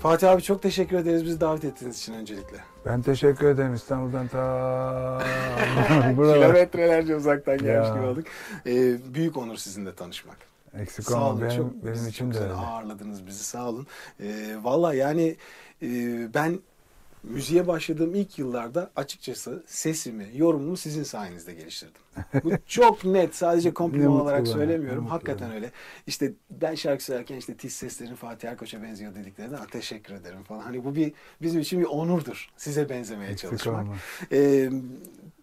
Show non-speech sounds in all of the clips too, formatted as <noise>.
Fatih abi çok teşekkür ederiz bizi davet ettiğiniz için öncelikle. Ben teşekkür ederim İstanbul'dan ta. <laughs> Kilometrelerce uzaktan gelmiş gibi olduk. Ee, büyük onur sizinle tanışmak. Eksik Sağ olun. benim, çok, benim için çok de öyle. ağırladınız bizi sağ olun. Ee, Valla yani e, ben müziğe başladığım ilk yıllarda açıkçası sesimi, yorumumu sizin sayenizde geliştirdim. Bu <laughs> çok net. Sadece kompliman olarak söylemiyorum. Hakikaten öyle. İşte ben şarkı söylerken işte tiz seslerin Fatih Erkoç'a benziyor dediklerinde "Aa, teşekkür ederim falan. Hani bu bir bizim için bir onurdur. Size benzemeye Eksik çalışmak. Ee,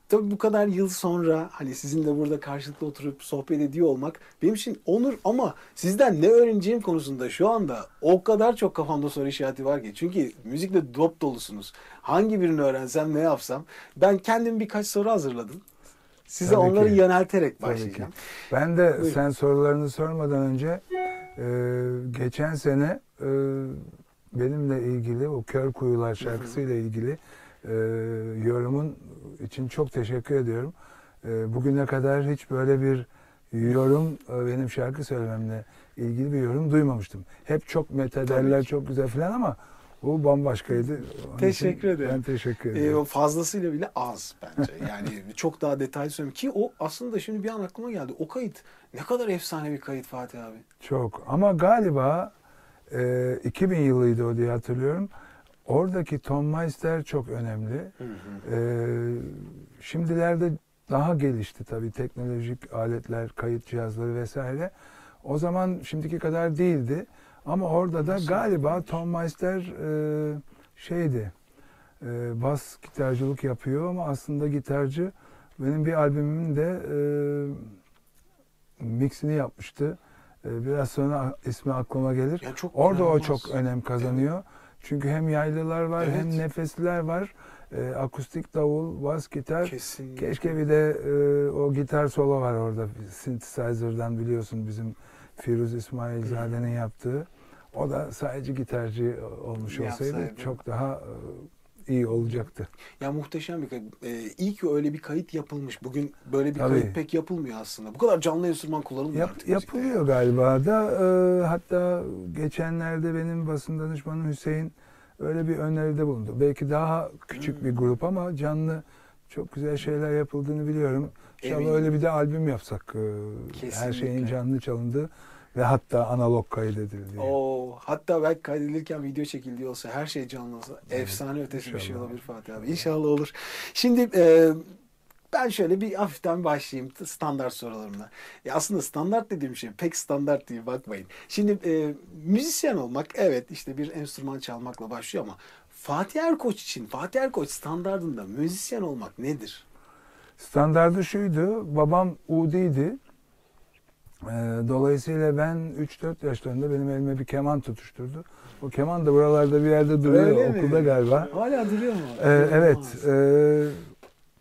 tabii bu kadar yıl sonra hani sizinle burada karşılıklı oturup sohbet ediyor olmak benim için onur ama sizden ne öğreneceğim konusunda şu anda o kadar çok kafamda soru işareti var ki. Çünkü müzikle dop dolusunuz. Hangi birini öğrensem ne yapsam ben kendim birkaç soru hazırladım. Size Tabii onları ki. yönelterek başlayacağım. Ben de Buyurun. sen sorularını sormadan önce e, geçen sene e, benimle ilgili o Kör Kuyular şarkısıyla ilgili e, yorumun için çok teşekkür ediyorum. E, bugüne kadar hiç böyle bir yorum e, benim şarkı söylememle ilgili bir yorum duymamıştım. Hep çok methederler, ki. çok güzel falan ama bu bambaşkaydı. Onun Teşekkür ederim. Ben teşekkür Ee, ederim. o fazlasıyla bile az bence. Yani <laughs> çok daha detaylı söyleyeyim ki o aslında şimdi bir an aklıma geldi. O kayıt ne kadar efsane bir kayıt Fatih abi. Çok ama galiba e, 2000 yılıydı o diye hatırlıyorum. Oradaki Tom Meister çok önemli. E, şimdilerde daha gelişti tabii teknolojik aletler, kayıt cihazları vesaire. O zaman şimdiki kadar değildi. Ama orada da Nasıl galiba? Tom Meister e, şeydi, e, bas gitarcılık yapıyor ama aslında gitarcı benim bir albümümün de e, mixini yapmıştı. E, biraz sonra ismi aklıma gelir. Orada o çok önem kazanıyor. Çünkü hem yaylılar var Evet. hem nefesliler var. E, akustik davul, bas gitar. Kesinlikle. Keşke bir de e, o gitar solo var orada. Synthesizer'dan biliyorsun bizim Firuz İsmailzade'nin yaptığı. O da sadece gitarcı olmuş olsaydı Yapsaydı. çok daha e, iyi olacaktı. Ya muhteşem bir kayıt. Ee, iyi ki öyle bir kayıt yapılmış. Bugün böyle bir Tabii. kayıt pek yapılmıyor aslında. Bu kadar canlı enstrüman kullanılmıyor Yap, artık müzikte yapılıyor ya. galiba da. E, hatta geçenlerde benim basın danışmanım Hüseyin öyle bir öneride bulundu. Belki daha küçük bir Hmm. grup ama canlı çok güzel şeyler yapıldığını biliyorum. İnşallah Eminim. öyle bir de albüm yapsak. e, her şeyin Kesinlikle. canlı çalındığı ve hatta analog kaydedildiği. Oo, hatta belki kaydedilirken video çekildiği olsa her şey canlı olsa efsane ötesi bir şey İnşallah. olabilir Fatih abi. İnşallah olur. Şimdi e, ben şöyle bir hafiften başlayayım standart sorularımla. Ya aslında standart dediğim şey pek standart değil bakmayın. Şimdi e, müzisyen olmak evet işte bir enstrüman çalmakla başlıyor ama Fatih Erkoç için Fatih Erkoç standardında müzisyen olmak nedir? Standardı şuydu. Babam Udi'ydi. Ee, dolayısıyla ben 3-4 yaşlarında benim elime bir keman tutuşturdu. O keman da buralarda bir yerde duruyor Öyle mi? okulda galiba. Hala duruyor mu? Ee, evet. E,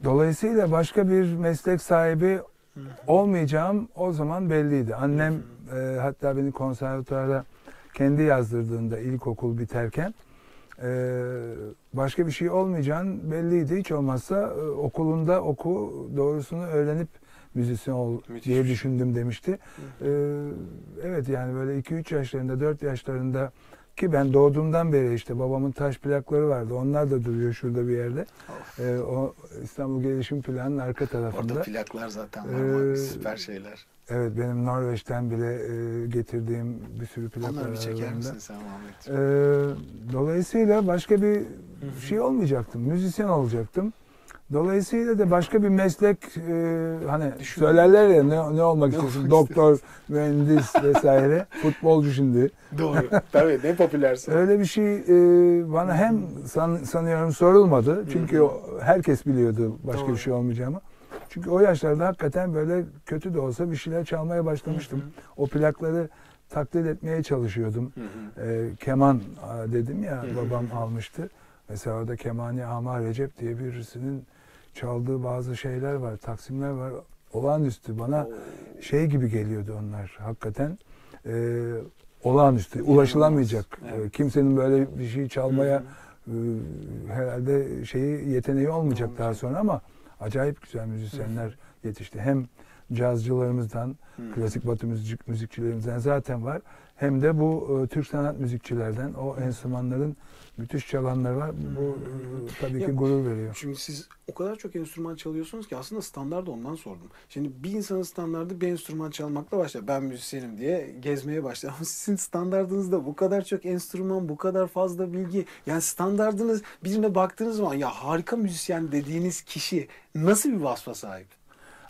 dolayısıyla başka bir meslek sahibi olmayacağım o zaman belliydi. Annem e, hatta beni konservatuara kendi yazdırdığında ilkokul biterken başka bir şey olmayacağın belliydi. Hiç olmazsa e, okulunda oku doğrusunu öğrenip müzisyen ol Müthiş diye şey. düşündüm demişti. E, evet yani böyle 2-3 yaşlarında 4 yaşlarında ki ben doğduğumdan beri işte babamın taş plakları vardı. Onlar da duruyor şurada bir yerde. Of. E, o İstanbul Gelişim Planı'nın arka tarafında. Orada plaklar zaten var. Ee, Süper şeyler. Evet benim Norveç'ten bile e, getirdiğim bir sürü plak Onları var bir çeker aralarında. misin sen Muhammed? Ee, dolayısıyla başka bir şey olmayacaktım. Müzisyen olacaktım. Dolayısıyla da başka bir meslek e, hani Düşün- söylerler ya ne, ne olmak istiyorsun? Doktor, mühendis <laughs> vesaire. Futbolcu şimdi. Doğru. Tabii ne popülersin. Öyle bir şey e, bana hem san- sanıyorum sorulmadı. Çünkü o, herkes biliyordu başka Doğru. bir şey olmayacağımı. Çünkü o yaşlarda hakikaten böyle kötü de olsa bir şeyler çalmaya başlamıştım. O plakları taklit etmeye çalışıyordum. Ee, keman dedim ya babam almıştı. Mesela orada Kemani Ama Recep diye birisinin çaldığı bazı şeyler var, taksimler var. Olağanüstü bana şey gibi geliyordu onlar hakikaten. Ee, olağanüstü, ulaşılamayacak. Evet. Ee, kimsenin böyle bir şey çalmaya e, herhalde şeyi yeteneği olmayacak daha Olmayacak. sonra ama acayip güzel müzisyenler yetişti. Hem cazcılarımızdan, Hı. klasik batı müzik müzikçilerimizden zaten var. Hem de bu e, Türk sanat müzikçilerden o enstrümanların müthiş çalanları var. Bu e, tabii ki Ya- gurur veriyor. Çünkü siz o kadar çok enstrüman çalıyorsunuz ki aslında standart ondan sordum. Şimdi bir insanın standardı bir enstrüman çalmakla başlar. Ben müzisyenim diye gezmeye başlar. <laughs> Ama sizin standardınızda bu kadar çok enstrüman, bu kadar fazla bilgi. Yani standardınız birine baktığınız zaman ya harika müzisyen dediğiniz kişi nasıl bir vasfa sahip?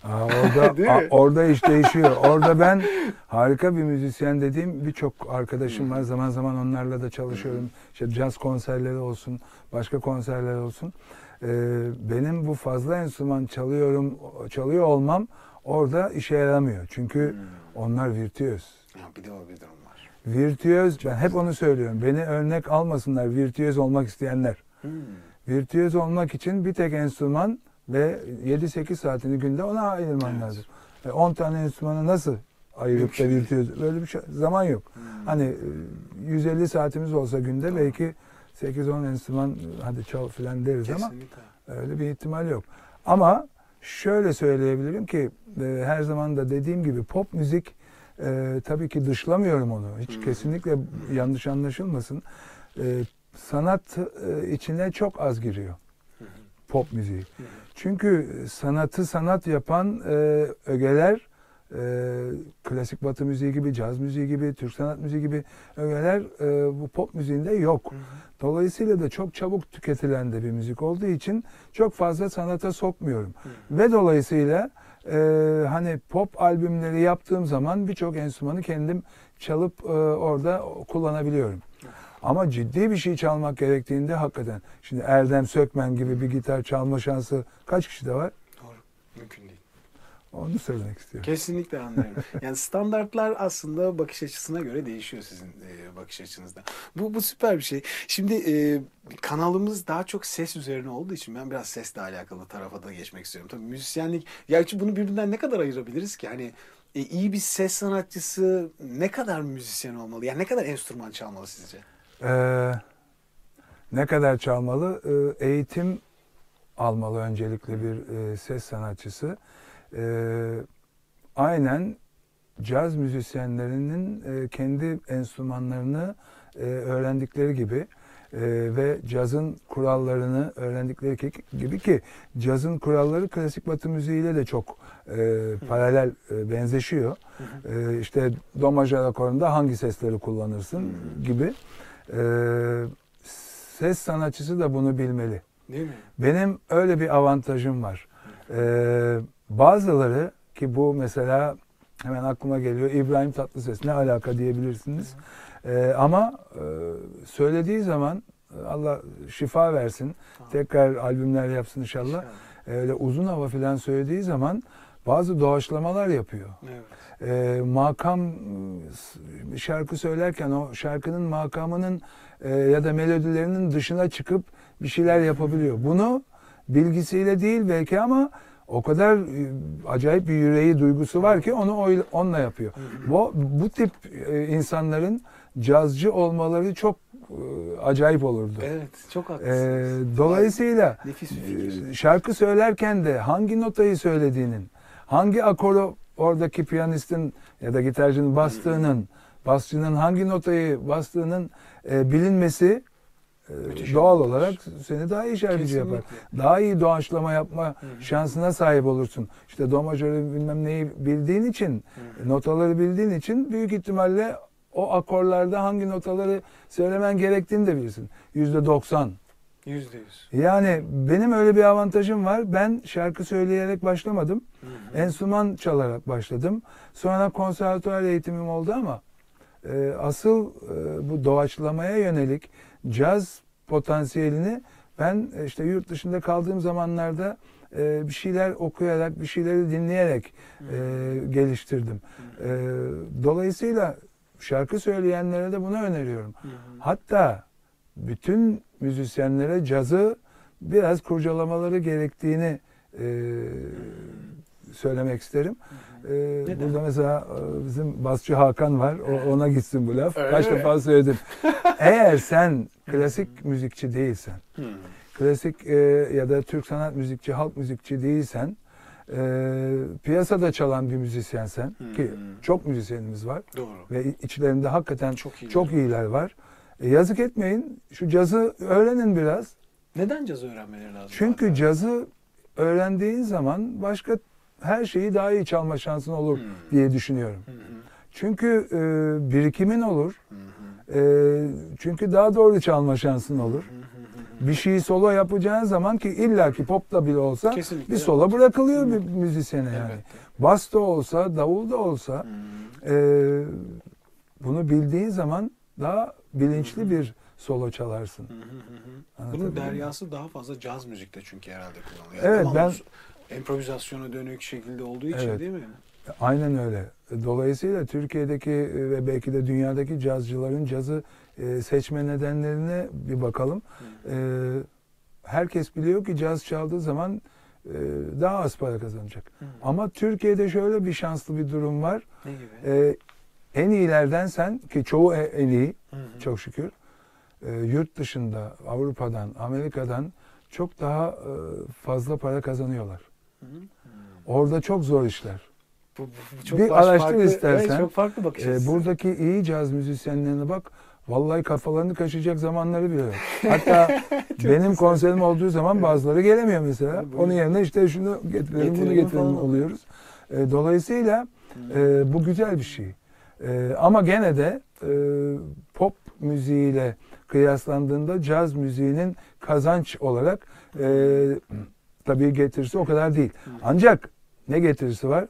Aa, orada <laughs> a- orada iş değişiyor. Orada ben <laughs> harika bir müzisyen dediğim birçok arkadaşım var. Zaman zaman onlarla da çalışıyorum. İşte caz konserleri olsun, başka konserler olsun. Ee, benim bu fazla enstrüman çalıyorum, çalıyor olmam orada işe yaramıyor. Çünkü onlar virtüöz. Ya bir de o bir durum var. Virtüöz, ben hep onu söylüyorum. Beni örnek almasınlar virtüöz olmak isteyenler. Hmm. Virtüöz olmak için bir tek enstrüman ve 7-8 saatini günde ona ayırman Evet. lazım. E, 10 tane enstrümanı nasıl ayırıp da virtüöz? Böyle bir şey, zaman yok. Hmm. Hani e, 150 saatimiz olsa günde Tamam. belki 8-10 enstrüman e, hadi çal filan deriz ama Kesinlikle. öyle bir ihtimal yok. Ama şöyle söyleyebilirim ki e, her zaman da dediğim gibi pop müzik e, tabii ki dışlamıyorum onu. Hiç Hmm. kesinlikle yanlış anlaşılmasın. E, sanat e, içine çok az giriyor pop müziği. Hı. Çünkü sanatı sanat yapan e, ögeler e, klasik batı müziği gibi, caz müziği gibi, Türk sanat müziği gibi ögeler e, bu pop müziğinde yok. Hı hı. Dolayısıyla da çok çabuk tüketilen de bir müzik olduğu için çok fazla sanata sokmuyorum. Hı. Ve dolayısıyla e, hani pop albümleri yaptığım zaman birçok enstrümanı kendim çalıp e, orada kullanabiliyorum. Ama ciddi bir şey çalmak gerektiğinde hakikaten şimdi Erdem Sökmen gibi bir gitar çalma şansı kaç kişide var? Doğru. Mümkün değil. Onu söylemek istiyorum. Kesinlikle anlıyorum. <laughs> Yani standartlar aslında bakış açısına göre değişiyor sizin e, bakış açınızda. Bu, bu süper bir şey. Şimdi e, kanalımız daha çok ses üzerine olduğu için ben biraz sesle alakalı tarafa da geçmek istiyorum. Tabii müzisyenlik, gerçi bunu birbirinden ne kadar ayırabiliriz ki? Hani e, iyi bir ses sanatçısı ne kadar müzisyen olmalı? Yani ne kadar enstrüman çalmalı sizce? Ee, ne kadar çalmalı? Ee, eğitim almalı öncelikle bir e, ses sanatçısı. Ee, aynen caz müzisyenlerinin e, kendi enstrümanlarını e, öğrendikleri gibi e, ve cazın kurallarını öğrendikleri ki- gibi ki cazın kuralları klasik batı müziğiyle de çok e, paralel e, benzeşiyor. E, işte do majör akorunda hangi sesleri kullanırsın gibi. E, ses sanatçısı da bunu bilmeli. Değil mi? Benim öyle bir avantajım var. Ee, bazıları ki bu mesela hemen aklıma geliyor İbrahim Tatlıses ne alaka diyebilirsiniz. Ee, ama e, söylediği zaman e, Allah şifa versin. Tekrar albümler yapsın inşallah. İnşallah. Öyle uzun hava falan söylediği zaman bazı doğaçlamalar yapıyor. Evet. Ee, makam e, şarkı söylerken o şarkının makamının e, ya da melodilerinin dışına çıkıp bir şeyler yapabiliyor. Bunu bilgisiyle değil belki ama o kadar e, acayip bir yüreği duygusu var ki onu oy- onunla yapıyor. Bu bu tip e, insanların cazcı olmaları çok e, acayip olurdu. Evet, çok Ee, haklısınız. dolayısıyla Nefis bir fikir. e, şarkı söylerken de hangi notayı söylediğinin, hangi akoru oradaki piyanistin ya da gitarcının bastığının, basçının hangi notayı bastığının e, bilinmesi e, doğal olarak seni daha iyi şarkıcı yapar. Daha iyi doğaçlama yapma Hı hı. şansına sahip olursun. İşte do majörü bilmem neyi bildiğin için, notaları bildiğin için büyük ihtimalle o akorlarda hangi notaları söylemen gerektiğini de bilirsin. Yüzde doksan. Yüzde yüz. Yani benim öyle bir avantajım var. Ben şarkı söyleyerek başlamadım. Hı hı. Enstrüman çalarak başladım. Sonra konservatuar eğitimim oldu ama e, asıl e, bu doğaçlamaya yönelik caz potansiyelini ben e, işte yurt dışında kaldığım zamanlarda e, bir şeyler okuyarak, bir şeyleri dinleyerek e, geliştirdim. E, dolayısıyla şarkı söyleyenlere de bunu öneriyorum. Hatta bütün müzisyenlere cazı biraz kurcalamaları gerektiğini e, söylemek isterim. E, Neden? burada mesela e, bizim basçı Hakan var. O, ona gitsin bu laf. Öyle Kaç mi? defa söyledim. Eğer sen klasik müzikçi değilsen, Hı. klasik e, ya da Türk sanat müzikçi, halk müzikçi değilsen e, piyasada çalan bir müzisyensen ki hı. çok müzisyenimiz var Doğru. ve içlerinde hakikaten Çok iyi. çok iyiler var. E, yazık etmeyin. Şu cazı öğrenin biraz. Neden caz öğrenmeleri lazım? Çünkü abi? cazı öğrendiğin zaman başka her şeyi daha iyi çalma şansın olur Hı. diye düşünüyorum. Hı. Çünkü e, birikimin olur. Hı. E, çünkü daha doğru çalma şansın olur. Hı. Bir şeyi solo yapacağın zaman ki illaki popta bile olsa Kesinlikle. bir solo bırakılıyor Hı. bir müzisyene yani. Elbette. Bas da olsa, davul da olsa Hı. e, bunu bildiğin zaman daha bilinçli bir solo çalarsın. Bunun deryası daha fazla caz müzikte çünkü herhalde kullanılıyor. Evet, ben- improvizasyona dönük şekilde olduğu için Evet. değil mi? Aynen öyle. Dolayısıyla Türkiye'deki e, ve belki de dünyadaki cazcıların cazı e, seçme nedenlerine bir bakalım. E, herkes biliyor ki caz çaldığı zaman daha az para kazanacak. Hı. Ama Türkiye'de şöyle bir şanslı bir durum var. Ne gibi? En iyilerden sen ki çoğu e- en iyi Hı hı. çok şükür e, yurt dışında Avrupa'dan Amerika'dan çok daha e, fazla para kazanıyorlar. Hı hı. Orada çok zor işler. Bu, bu- çok Bir araştır farklı- istersen. Evet, çok farklı bakış E, buradaki iyi caz müzisyenlerine bak. Vallahi kafalarını kaşıyacak zamanları bile yok. <laughs> Hatta benim konserim olduğu zaman bazıları gelemiyor mesela. Buyurun. Onun yerine işte şunu getirelim, bunu Getirelim getirelim falan. oluyoruz. E, dolayısıyla e, bu güzel bir şey. E, ama gene de e, pop müziğiyle kıyaslandığında caz müziğinin kazanç olarak e, tabii getirisi o kadar değil. Ancak ne getirisi var?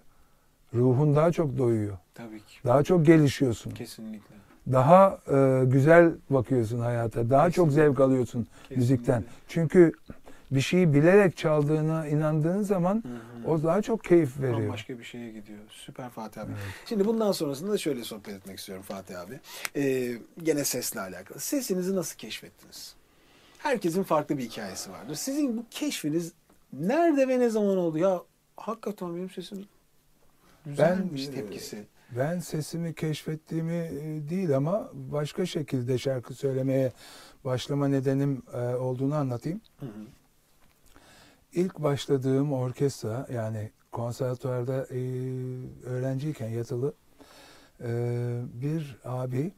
Ruhun daha çok doyuyor. Tabii ki. Daha çok gelişiyorsun. Kesinlikle. Daha e, güzel bakıyorsun hayata. Daha çok Kesinlikle. zevk alıyorsun müzikten. Kesinlikle. Çünkü bir şeyi bilerek çaldığına inandığın zaman Hı hı. o daha çok keyif veriyor. Bambaşka bir şeye gidiyor. Süper Fatih abi. Evet. Şimdi bundan sonrasında da şöyle sohbet etmek istiyorum Fatih abi. Ee, gene sesle alakalı. Sesinizi nasıl keşfettiniz? Herkesin farklı bir hikayesi vardır. Sizin bu keşfiniz nerede ve ne zaman oldu? Ya hakikaten benim sesim güzelmiş Ben, tepkisi. Ben sesimi keşfettiğimi e, değil ama başka şekilde şarkı söylemeye başlama nedenim e, olduğunu anlatayım. Hı hı. İlk başladığım orkestra yani konservatuvarda e, öğrenciyken yatılı e, bir abi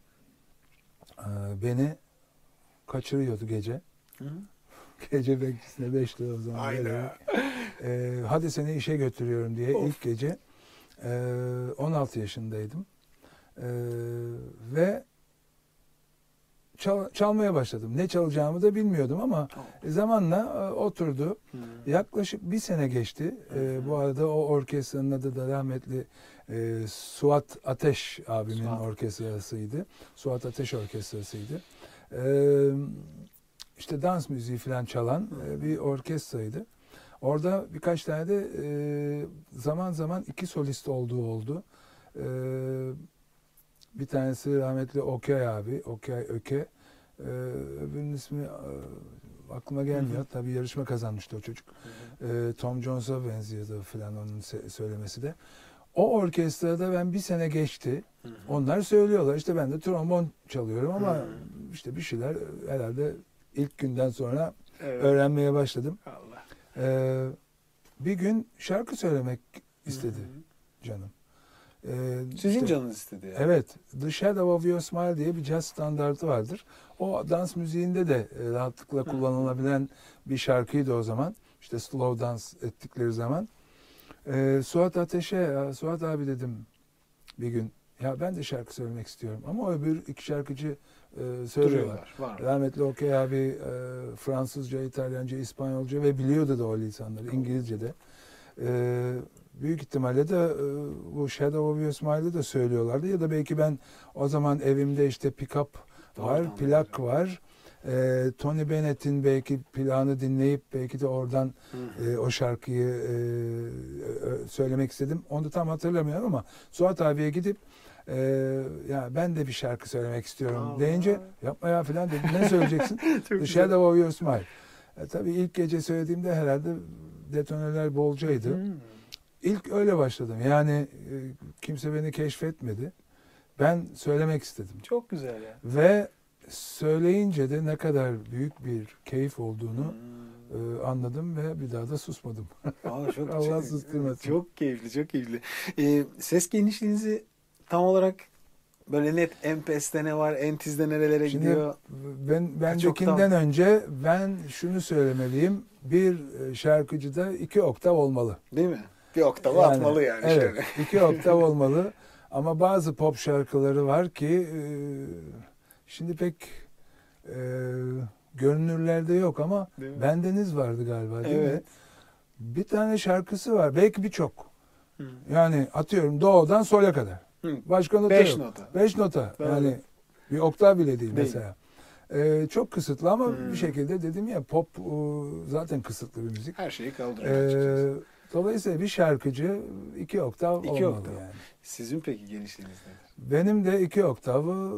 e, beni kaçırıyordu gece. Hı hı. <laughs> Gece bekçisine 5 lira o zaman. Vererek. E, hadi seni işe götürüyorum diye Of. ilk gece e, 16 yaşındaydım. E, ve çal- çalmaya başladım. Ne çalacağımı da bilmiyordum ama Oh. zamanla e, oturdu. Hı. Yaklaşık bir sene geçti. Hı. bu arada o orkestranın adı da rahmetli e, Suat Ateş abimin Suat. orkestrasıydı. Suat Ateş orkestrasıydı. Ee, işte dans müziği falan çalan e, bir orkestraydı. Orada birkaç tane de e, zaman zaman iki solist olduğu oldu. Ee, bir tanesi rahmetli Okyay abi, Okyay Öke. Ee, öbürünün ismi e, aklıma gelmiyor. Hı hı. Tabii yarışma kazanmıştı o çocuk. Hı hı. Ee, Tom Jones'a benziyordu falan onun söylemesi de. O orkestrada ben bir sene geçti. Hı hı. Onlar söylüyorlar. İşte ben de trombon çalıyorum ama Hı. işte bir şeyler herhalde ilk günden sonra Evet. öğrenmeye başladım. Allah. Ee, bir gün şarkı söylemek istedi Hı hı. canım. Ee, Sizin işte- canınız istedi yani. Evet. The Shadow of Your Smile diye bir jazz standartı vardır. O dans müziğinde de e, rahatlıkla kullanılabilen bir şarkıydı o zaman. İşte slow dans ettikleri zaman. Ee, Suat Ateş'e, "Ya Suat abi dedim bir gün. Ya ben de şarkı söylemek istiyorum. Ama öbür iki şarkıcı e, söylüyorlar. Var. Rahmetli Okey abi e, Fransızca, İtalyanca, İspanyolca ve biliyordu da o lisanları. İngilizce de. E, büyük ihtimalle de e, bu Shadow of Smile'ı da söylüyorlardı. Ya da belki ben o zaman evimde işte pick-up var, plak var. E, Tony Bennett'in belki plağını dinleyip belki de oradan Hı e, o şarkıyı e, söylemek istedim. Onu da tam hatırlamıyorum ama Suat abiye gidip e, ya ben de bir şarkı söylemek istiyorum Allah. deyince yapma ya falan dedim. Ne <laughs> söyleyeceksin? The. Shadow of Your Smile. E, tabii ilk gece söylediğimde herhalde detoneler bolcaydı. Hı. İlk öyle başladım. Yani e, kimse beni keşfetmedi. Ben söylemek istedim. Çok güzel ya. Ve söyleyince de ne kadar büyük bir keyif olduğunu e, anladım ve bir daha da susmadım. Aa, çok, <laughs> Allah çok- susturmasın. Çok keyifli, çok keyifli. Ee, ses genişliğinizi tam olarak böyle net Empes'te ne var, Entiz'de nerelere Şimdi gidiyor? ben bendekinden oktav? önce ben şunu söylemeliyim. Bir e, şarkıcıda iki oktav olmalı. Değil mi? Bir oktava atmalı yani. Evet, şöyle. iki oktav olmalı. Ama bazı pop şarkıları var ki e, şimdi pek e, görünürlerde yok ama mi? bendeniz vardı galiba değil mi? Evet. Bir tane şarkısı var. Belki birçok. Yani atıyorum doğudan sola kadar. Hı. Başka nota Beş yok. nota. Beş nota. Doğru. Yani bir oktav bile değil, Değil. mesela. Ee, çok kısıtlı ama Hmm. bir şekilde dedim ya pop e, zaten kısıtlı bir müzik. Her şeyi kaldırıyor. Ee, dolayısıyla bir şarkıcı iki oktav İki olmalı oktav. yani. Sizin peki genişliğiniz nedir? Benim de iki oktavı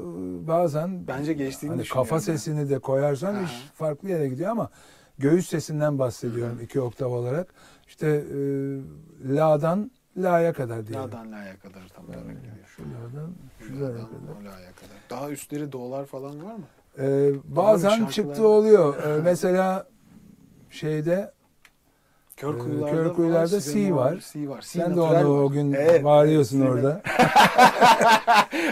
bazen Bence geçtiğini hani kafa ben. sesini de koyarsan Aha. iş farklı yere gidiyor ama göğüs sesinden bahsediyorum iki oktav olarak. İşte e, la'dan la'ya kadar diyelim. La'dan la'ya kadar tam olarak Yani gidiyor. şu la'dan şu la'ya La'dan kadar. la'ya kadar. Daha üstleri dolar falan var mı? Ee, bazen şarkılar- çıktı oluyor. Ee, <laughs> mesela şeyde Kör Ee, kuyularda, Kör Kuyularda C var. C var. C sen de onu o gün Evet, bağırıyorsun <laughs> evet, orada.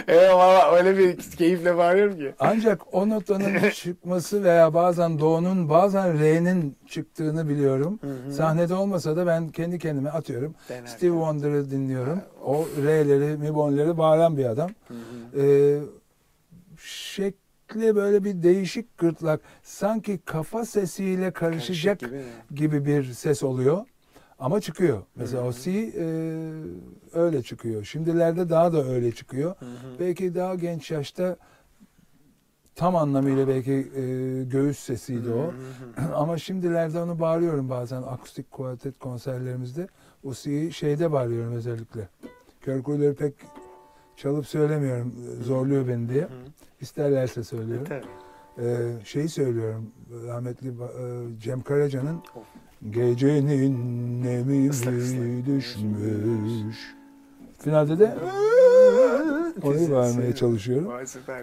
evet valla öyle bir keyifle bağırıyorum ki. Ancak o notanın <laughs> çıkması veya bazen do'nun bazen re'nin çıktığını biliyorum. Hı hı. Sahnede olmasa da ben kendi kendime atıyorum. Denerken. Steve Wonder'ı dinliyorum. Ha, O re'leri, mi bonleri bağıran bir adam. Hı hı. Ee, şekli böyle bir değişik gırtlak. Sanki kafa sesiyle karışacak Karışık gibi gibi bir ses oluyor. Ama çıkıyor. Mesela Hı hı. o C e, öyle çıkıyor. Şimdilerde daha da öyle çıkıyor. Hı hı. Belki daha genç yaşta tam anlamıyla belki e, göğüs sesiydi o. <clears throat> Ama şimdilerde onu bağırıyorum bazen akustik kuartet konserlerimizde. O C'yi şeyde bağırıyorum özellikle. Kör kuyuları pek çalıp söylemiyorum. Zorluyor beni diye. İsterlerse söylüyorum. Tabii. Ee, şeyi söylüyorum. Rahmetli e, Cem Karaca'nın. Gecenin nemi düşmüş. Finalde de onu vermeye çalışıyorum.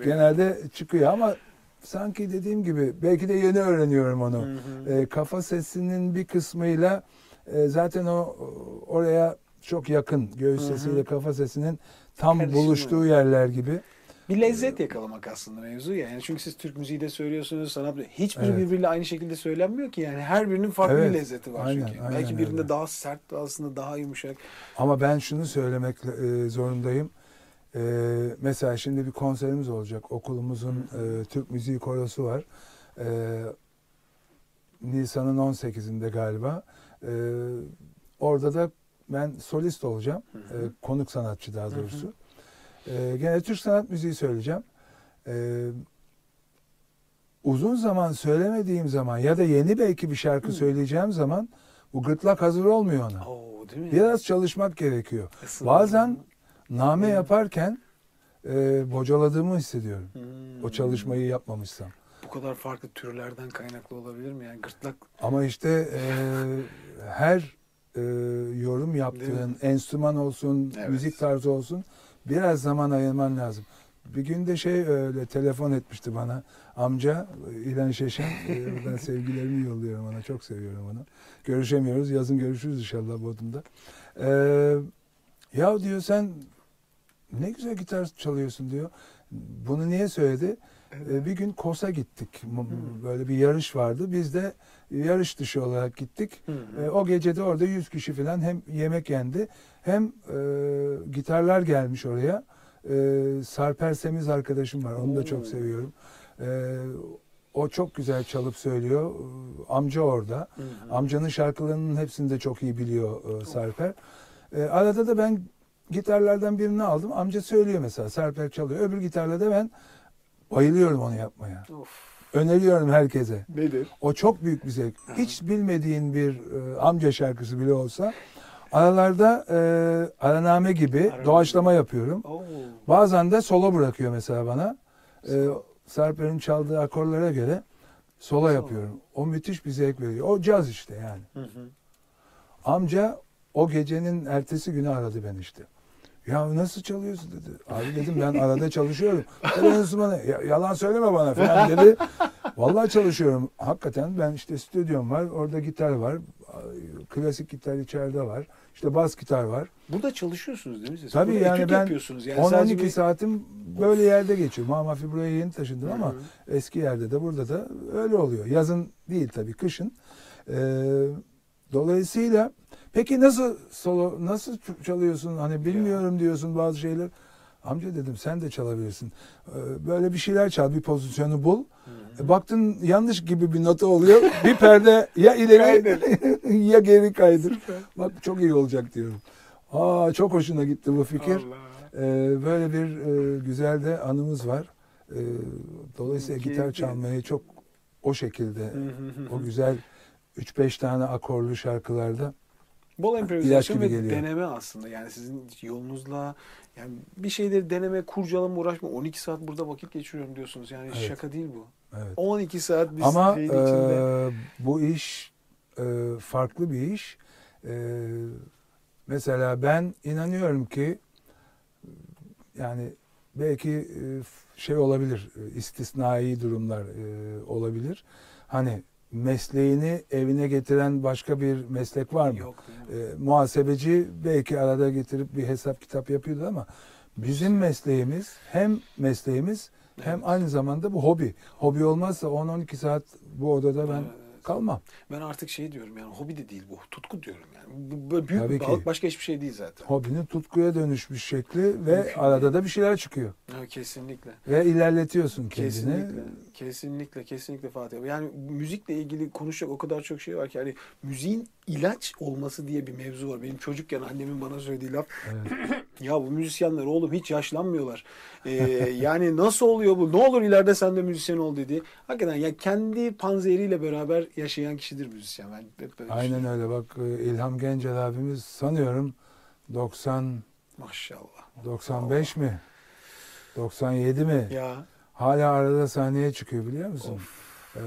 Genelde çıkıyor ama sanki dediğim gibi belki de yeni öğreniyorum onu. Hı hı. Ee, kafa sesinin bir kısmıyla e, zaten o oraya çok yakın göğüs Hı hı. sesiyle kafa sesinin tam Karışımı. buluştuğu yerler gibi. Bir lezzet yakalamak aslında mevzu ya. Yani çünkü siz Türk müziği de söylüyorsunuz, sanat hiçbiri Evet. birbiriyle aynı şekilde söylenmiyor ki yani her birinin farklı Evet, bir lezzeti var aynen, çünkü. aynen Belki birinde öyle. daha sert, aslında daha yumuşak. Ama ben şunu söylemek e, zorundayım. E, mesela şimdi bir konserimiz olacak. Okulumuzun e, Türk Müziği Korosu var. E, Nisan'ın 18'inde galiba. Orada da ben solist olacağım. Hı E, hı. konuk sanatçı daha Hı hı. doğrusu. E, gene Türk sanat müziği söyleyeceğim. E, uzun zaman söylemediğim zaman ya da yeni belki bir şarkı Hı. söyleyeceğim zaman bu gırtlak hazır olmuyor ona. Oo, değil mi? Biraz çalışmak gerekiyor. Isınma. Bazen name Hı. yaparken e, bocaladığımı hissediyorum. Hmm. O çalışmayı yapmamışsam. bu kadar farklı türlerden kaynaklı olabilir mi? Yani gırtlak Ama işte e, her e, yorum yaptığın enstrüman olsun, Evet. müzik tarzı olsun biraz zaman ayırman lazım. Bir gün de şey öyle telefon etmişti bana amca İlhan Şeşen. E, oradan <laughs> sevgilerimi yolluyorum ona. Çok seviyorum onu. Görüşemiyoruz. Yazın görüşürüz inşallah Bodrum'da. E, ya diyor sen ne güzel gitar çalıyorsun diyor. Bunu niye söyledi? E, bir gün Kos'a gittik. M- Hı. Böyle bir yarış vardı. Biz de yarış dışı olarak gittik. Hı hı. E, o gece de orada 100 kişi falan hem yemek yendi hem e, gitarlar gelmiş oraya. E, Sarper Semiz arkadaşım var. Onu da çok seviyorum. E, o çok güzel çalıp söylüyor. Amca orada. Hı hı. Amcanın şarkılarının hepsini de çok iyi biliyor e, Sarper. E, arada da ben gitarlardan birini aldım. Amca söylüyor mesela. Sarper çalıyor. Öbür gitarla da ben bayılıyorum onu yapmaya. Of. Öneriyorum herkese. Nedir? O çok büyük bir zevk. Hiç bilmediğin bir e, amca şarkısı bile olsa aralarda e, araname gibi Araname. doğaçlama yapıyorum. Oo. Bazen de solo bırakıyor mesela bana. E, Solo. Sarper'in çaldığı akorlara göre solo Solo. yapıyorum. O müthiş bir zevk veriyor. O caz işte yani. Hı hı. Amca o gecenin ertesi günü aradı ben işte. Ya nasıl çalıyorsun dedi. Abi dedim ben arada çalışıyorum. Öyle enstrümanı. "Ya- yalan söyleme bana falan dedi. Vallahi çalışıyorum. Hakikaten ben işte stüdyom var. Orada gitar var. Klasik gitar içeride var. İşte bas gitar var. Burada çalışıyorsunuz değil mi siz? Tabii Burada yani ben yapıyorsunuz. Yani 10-12 sadece bir- saatim böyle yerde geçiyor. Mamafi buraya yeni taşındım ama Hı hı. eski yerde de burada da öyle oluyor. Yazın değil tabii kışın. Ee, dolayısıyla peki nasıl solo nasıl çalıyorsun? Hani bilmiyorum diyorsun bazı şeyler. Amca dedim sen de çalabilirsin. Ee, böyle bir şeyler çal, bir pozisyonu bul. E, Baktın yanlış gibi bir nota oluyor. Bir perde ya ileri <laughs> ya geri kaydır. Bak çok iyi olacak diyorum. Aa çok hoşuna gitti bu fikir. Ee, böyle bir e, güzel de anımız var. Ee, dolayısıyla Keyifli. gitar çalmayı çok o şekilde, o güzel 3-5 tane akorlu şarkılarda Bol improvizasyon ve geliyor. deneme aslında. Yani sizin yolunuzla yani bir şeyleri deneme, kurcalama, uğraşma. 12 saat burada vakit geçiriyorum diyorsunuz. Yani Evet. şaka değil bu. evet. 12 saat biz Ama şeyin e, içinde. bu iş e, farklı bir iş. E, mesela ben inanıyorum ki yani belki e, şey olabilir, e, istisnai durumlar e, olabilir. Hani mesleğini evine getiren başka bir meslek var mı? Yok? E, muhasebeci belki arada getirip bir hesap kitap yapıyordu ama bizim mesleğimiz hem mesleğimiz hem aynı zamanda bu hobi. Hobi olmazsa 10-12 saat bu odada ben. Kalmam. Ben artık şey diyorum yani hobi de değil bu. Tutku diyorum yani. Bu böyle büyük Tabii bir ki. balık başka hiçbir şey değil zaten. Hobinin tutkuya dönüşmüş şekli ve Mümkün arada da bir şeyler çıkıyor. Evet, kesinlikle. Ve ilerletiyorsun kendini. Kesinlikle. Kesinlikle. Kesinlikle Fatih. abi. Yani müzikle ilgili konuşacak o kadar çok şey var ki. Hani müziğin ilaç olması diye bir mevzu var. Benim çocukken annemin bana söylediği laf. Evet. <clears throat> Ya bu müzisyenler oğlum hiç yaşlanmıyorlar. Ee, <laughs> yani nasıl oluyor bu? Ne olur ileride sen de müzisyen ol dedi. Hakikaten ya kendi panzehriyle beraber yaşayan kişidir müzisyen. Ben hep böyle Aynen öyle. Bak e, İlham Gencel abimiz sanıyorum 90 Maşallah. 95 mi? 97 mi? Ya Hala arada sahneye çıkıyor biliyor musun? of Ee,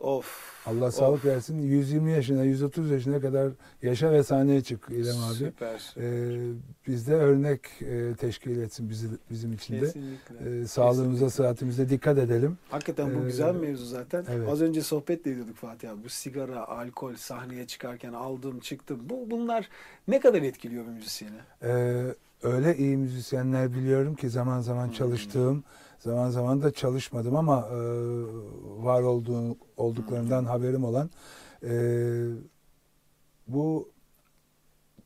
of. Allah sağlık versin. 120 yaşına, 130 yaşına kadar yaşa ve sahneye çık İlham abi. Süper. Ee, bizde örnek e, teşkil etsin bizi, bizim için de. Kesinlikle. Ee, sağlığımıza, Kesinlikle. sıhhatimize dikkat edelim. Hakikaten bu Ee, güzel bir mevzu zaten. evet. Az önce sohbet de ediyorduk Fatih abi. Bu sigara, alkol, sahneye çıkarken aldım, çıktım. Bu bunlar ne kadar etkiliyor bir müzisyeni? Ee, öyle iyi müzisyenler biliyorum ki zaman zaman Hmm. çalıştığım, zaman zaman da çalışmadım ama e, var olduğu olduklarından Hmm. haberim olan e, bu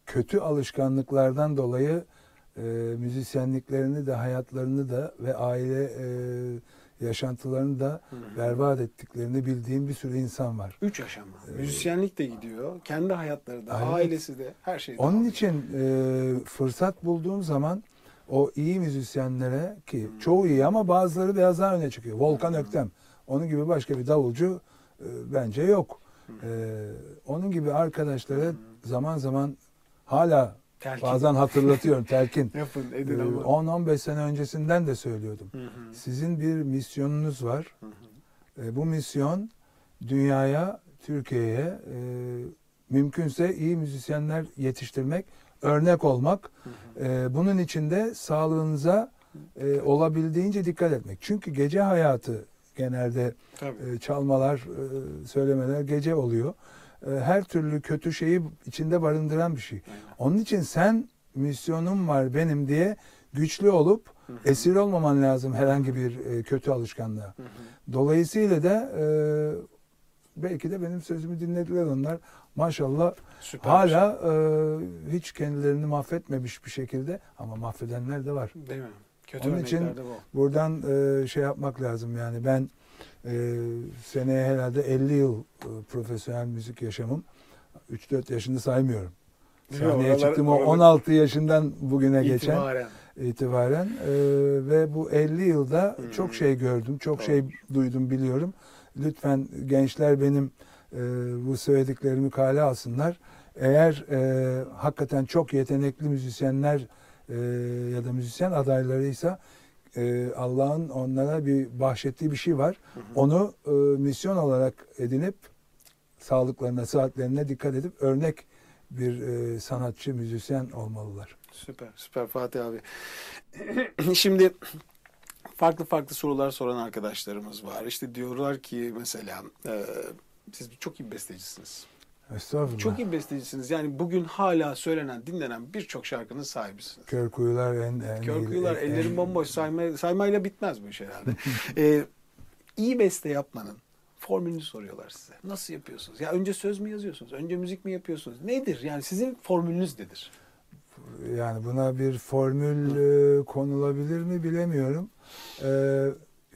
kötü alışkanlıklardan dolayı e, müzisyenliklerini de hayatlarını da ve aile e, yaşantılarını da berbat ettiklerini bildiğim bir sürü insan var. Üç aşama. Ee, Müzisyenlik de gidiyor. Kendi hayatları da, Evet. ailesi de, her şey de. Onun dağılıyor. için e, fırsat bulduğum zaman o iyi müzisyenlere ki çoğu iyi ama bazıları biraz daha öne çıkıyor. Volkan. Öktem. Onun gibi başka bir davulcu e, bence yok. E, onun gibi arkadaşlara Hmm. zaman zaman hala Telkin. bazen hatırlatıyorum telkin. <laughs> Yapın, E, edin ama. 10-15 sene öncesinden de söylüyordum. Hı hı, Sizin bir misyonunuz var. hı hı. E, bu misyon dünyaya, Türkiye'ye e, mümkünse iyi müzisyenler yetiştirmek, örnek olmak. E, bunun için de sağlığınıza e, olabildiğince dikkat etmek. Çünkü gece hayatı genelde Tabii. e, çalmalar, e, söylemeler gece oluyor. E, her türlü kötü şeyi içinde barındıran bir şey. Aynen. Onun için sen misyonum var benim diye güçlü olup Hı hı. esir olmaman lazım herhangi bir e, kötü alışkanlığa. Hı hı. Dolayısıyla da e, belki de benim sözümü dinlediler onlar. Maşallah Süper. hala e, hiç kendilerini mahvetmemiş bir şekilde ama mahvedenler de var. Değil mi? Kötü Onun için- bu. Buradan e, şey yapmak lazım yani ben e, seneye herhalde 50 yıl e, profesyonel müzik yaşamım. 3-4 yaşını saymıyorum. Sahneye çıktım o oralar- 16 yaşından bugüne geçen İtibaren. itibaren e, ve bu 50 yılda Hı. çok şey gördüm, çok Doğru. şey duydum, biliyorum. Lütfen gençler benim e, bu söylediklerimi kale alsınlar. Eğer e, hakikaten çok yetenekli müzisyenler e, ya da müzisyen adaylarıysa e, Allah'ın onlara bir bahşettiği bir şey var. Hı hı. Onu e, misyon olarak edinip sağlıklarına, saatlerine dikkat edip örnek bir e, sanatçı, müzisyen olmalılar. Süper, süper Fatih abi. <clears throat> Şimdi farklı farklı sorular soran arkadaşlarımız var. İşte diyorlar ki mesela e, siz çok iyi bestecisiniz. Estağfurullah. Çok iyi bestecisiniz. Yani bugün hala söylenen, dinlenen birçok şarkının sahibisiniz. Kör kuyular en... en Kör kuyular, en- ellerin bomboş sayma, saymayla bitmez bu iş herhalde. ee, <laughs> iyi beste yapmanın formülünü soruyorlar size. Nasıl yapıyorsunuz? Ya önce söz mü yazıyorsunuz? Önce müzik mi yapıyorsunuz? Nedir? Yani sizin formülünüz nedir? Yani buna bir formül e, konulabilir mi bilemiyorum. E,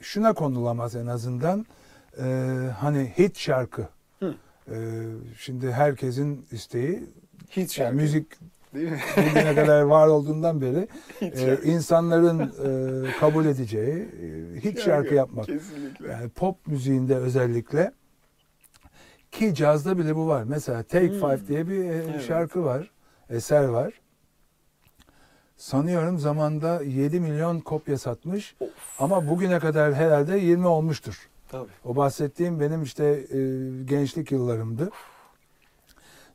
şuna konulamaz en azından. E, hani hit şarkı. Hı. E, şimdi herkesin isteği yani şarkı. müzik Değil mi? <laughs> bugüne kadar var olduğundan beri <laughs> e, şarkı. insanların e, kabul edeceği e, hit şarkı yapmak. Kesinlikle. Yani pop müziğinde özellikle ki cazda bile bu var. Mesela Take Hmm. Five diye bir e, Evet. şarkı var, eser var. Sanıyorum zamanda 7 milyon kopya satmış Of. ama bugüne kadar herhalde 20 olmuştur. Tabii. O bahsettiğim benim işte e, gençlik yıllarımdı.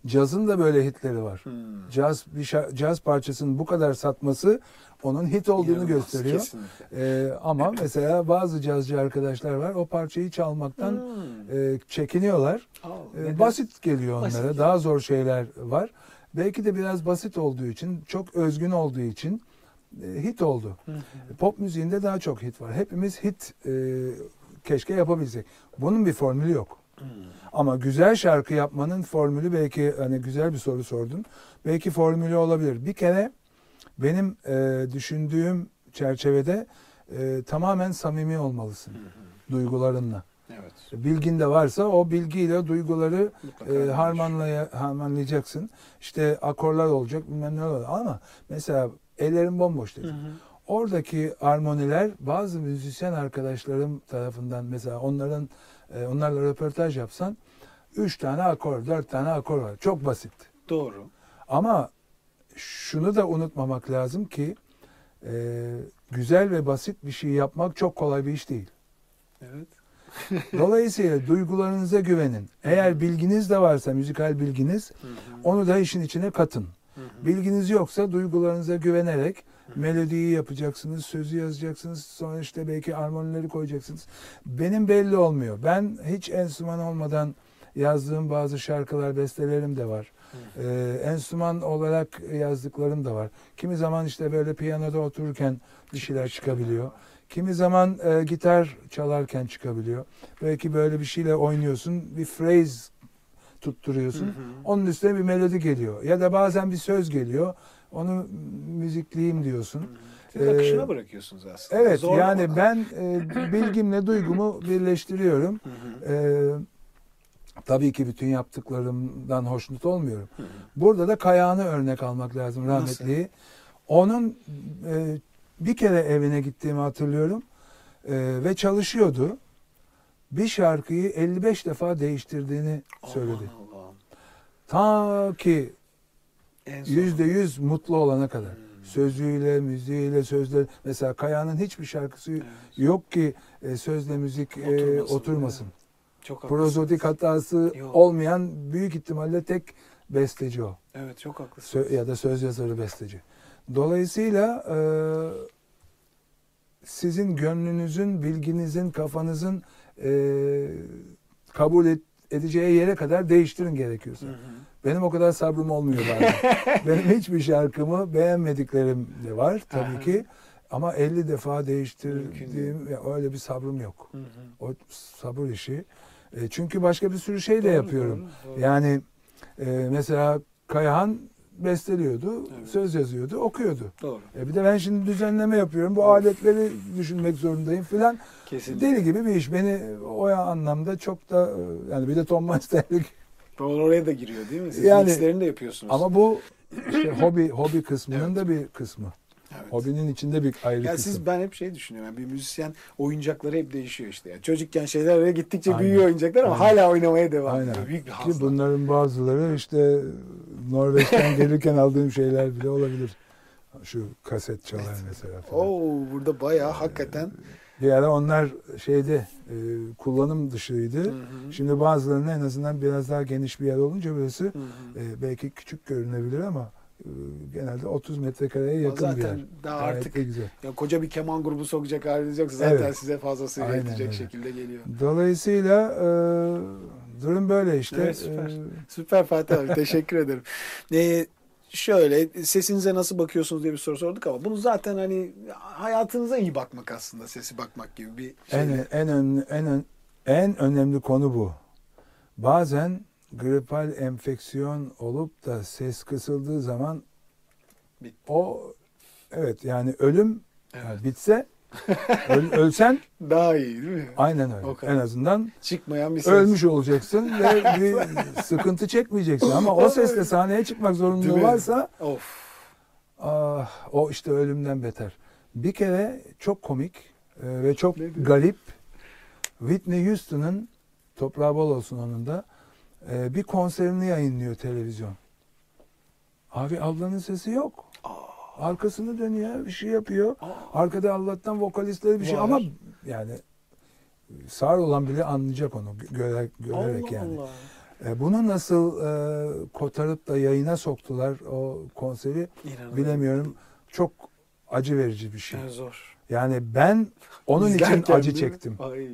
Cazın da böyle hitleri var. Hmm. Caz bir caz parçasının bu kadar satması onun hit olduğunu İnanılmaz, gösteriyor. Kesinlikle. Ee, ama mesela bazı cazcı arkadaşlar var o parçayı çalmaktan Hmm. e, çekiniyorlar. Aa, E, neden? basit geliyor Basit onlara. geliyor. Daha zor şeyler var. Belki de biraz basit olduğu için, çok özgün olduğu için e, hit oldu. Hı hı. Pop müziğinde daha çok hit var. Hepimiz hit e, keşke yapabilsek. Bunun bir formülü yok. Ama güzel şarkı yapmanın formülü belki hani güzel bir soru sordun. Belki formülü olabilir. Bir kere benim e, düşündüğüm çerçevede e, tamamen samimi olmalısın duygularınla. Evet. Bilgin de varsa o bilgiyle duyguları Mutlaka e, harmanlaya, harmanlayacaksın. İşte akorlar olacak bilmem ne olacak. Ama mesela ellerin bomboş Hı dedim. hı. Oradaki armoniler bazı müzisyen arkadaşlarım tarafından mesela onların e, onlarla röportaj yapsan üç tane akor, dört tane akor var. Çok basit. Doğru. Ama şunu da unutmamak lazım ki e, güzel ve basit bir şey yapmak çok kolay bir iş değil. Evet. Dolayısıyla duygularınıza güvenin. Eğer bilginiz de varsa, müzikal bilginiz, onu da işin içine katın. Bilginiz yoksa duygularınıza güvenerek melodiyi yapacaksınız, sözü yazacaksınız, sonra işte belki armonileri koyacaksınız. Benim belli olmuyor. Ben hiç enstrüman olmadan yazdığım bazı şarkılar, bestelerim de var. Ee, enstrüman olarak yazdıklarım da var. Kimi zaman işte böyle piyanoda otururken bir şeyler çıkabiliyor. Kimi zaman e, gitar çalarken çıkabiliyor. Belki böyle bir şeyle oynuyorsun, bir phrase tutturuyorsun. Hı hı. Onun üstüne bir melodi geliyor. Ya da bazen bir söz geliyor. Onu müzikleyeyim diyorsun. Siz Ee, akışına bırakıyorsunuz aslında. Evet Zorlamadan. yani ben e, bilgimle duygumu birleştiriyorum. Hı hı. E, tabii ki bütün yaptıklarımdan hoşnut olmuyorum. Hı hı. Burada da Kayağan'ı örnek almak lazım rahmetliyi. Onun e, bir kere evine gittiğimi hatırlıyorum E, ve çalışıyordu. Bir şarkıyı 55 defa değiştirdiğini söyledi. Aman Allah'ım. Ta ki yüzde yüz mutlu olana kadar. Hmm. Sözüyle, müziğiyle, sözler. Mesela Kaya'nın hiçbir şarkısı Evet. yok ki e, sözle müzik e, Oturmasın, oturmasın. Çok. Prozodik hatası Yok. olmayan büyük ihtimalle tek besteci o. Evet çok haklısınız. Sö- ya da söz yazarı besteci. Dolayısıyla e, sizin gönlünüzün, bilginizin, kafanızın e, kabul et- edeceği yere kadar değiştirin gerekiyorsa. Hı hı. Benim o kadar sabrım olmuyor bazen. <laughs> Benim hiçbir şarkımı beğenmediklerim de var tabii Aha. ki. Ama 50 defa değiştirdiğim ya öyle bir sabrım yok. Hı hı. O sabır işi. E, çünkü başka bir sürü şey de Doğru, yapıyorum. doğru, doğru. Yani e, mesela Kayahan besteliyordu, Evet. söz yazıyordu, okuyordu. Doğru. E bir de ben şimdi düzenleme yapıyorum. Bu Of. aletleri düşünmek zorundayım filan. Kesinlikle. Deli gibi bir iş. Beni o anlamda çok da e, yani bir de Tom Masterlik Doğru <laughs> oraya da giriyor değil mi? Siz Yani- de yapıyorsunuz. ama bu işte hobi hobi kısmının Evet. da bir kısmı. Evet. Hobinin içinde bir ayrı Ya kısım. siz ben hep şey düşünüyorum. Yani bir müzisyen oyuncakları hep değişiyor işte. Yani çocukken şeyler gittikçe Aynen. büyüyor oyuncaklar ama Aynen. hala oynamaya devam Aynen. ediyor. Büyük bir Ki hazla. bunların bazıları işte Norveç'ten gelirken aldığım şeyler bile olabilir. Şu kaset çalar mesela falan. Oo burada bayağı hakikaten Bir ara onlar şeyde e, kullanım dışıydı. Hı hı. Şimdi bazılarına en azından biraz daha geniş bir yer olunca burası Hı hı. e, belki küçük görünebilir ama genelde 30 metrekareye yakın bir yer. Zaten daha Gayet artık de güzel. ya koca bir keman grubu sokacak haliniz yoksa zaten Evet. size fazlasıyla Aynen yetecek öyle. şekilde geliyor. Dolayısıyla e, durum böyle işte. Evet, süper. E, Süper Fatih abi teşekkür <laughs> ederim. Ee, şöyle sesinize nasıl bakıyorsunuz diye bir soru sorduk ama bunu zaten hani hayatınıza iyi bakmak aslında sesi bakmak gibi bir şey. en en en ön- en önemli konu bu. Bazen gripal enfeksiyon olup da ses kısıldığı zaman Bitti. o evet yani ölüm Evet. yani bitse <laughs> öl- ölsen Daha iyi değil mi? aynen öyle. En azından Çıkmayan bir ses. ölmüş olacaksın ve <laughs> bir sıkıntı çekmeyeceksin ama o sesle sahneye çıkmak zorunluluğu varsa Of. ah, o işte ölümden beter. Bir kere çok komik e, ve çok garip Whitney Houston'ın toprağı bol olsun onun da e, bir konserini yayınlıyor televizyon. Abi ablanın sesi yok. Arkasını dönüyor, bir şey yapıyor. Arkada Allah'tan vokalistleri bir şey Var. ama yani sağır olan bile anlayacak onu göre, görerek Allah yani. Allah. E, bunu nasıl e, kotarıp da yayına soktular o konseri İnanılmaz. bilemiyorum. Çok acı verici bir şey. Ne zor. Yani ben onun için İzlerken acı değil mi? çektim. Ay.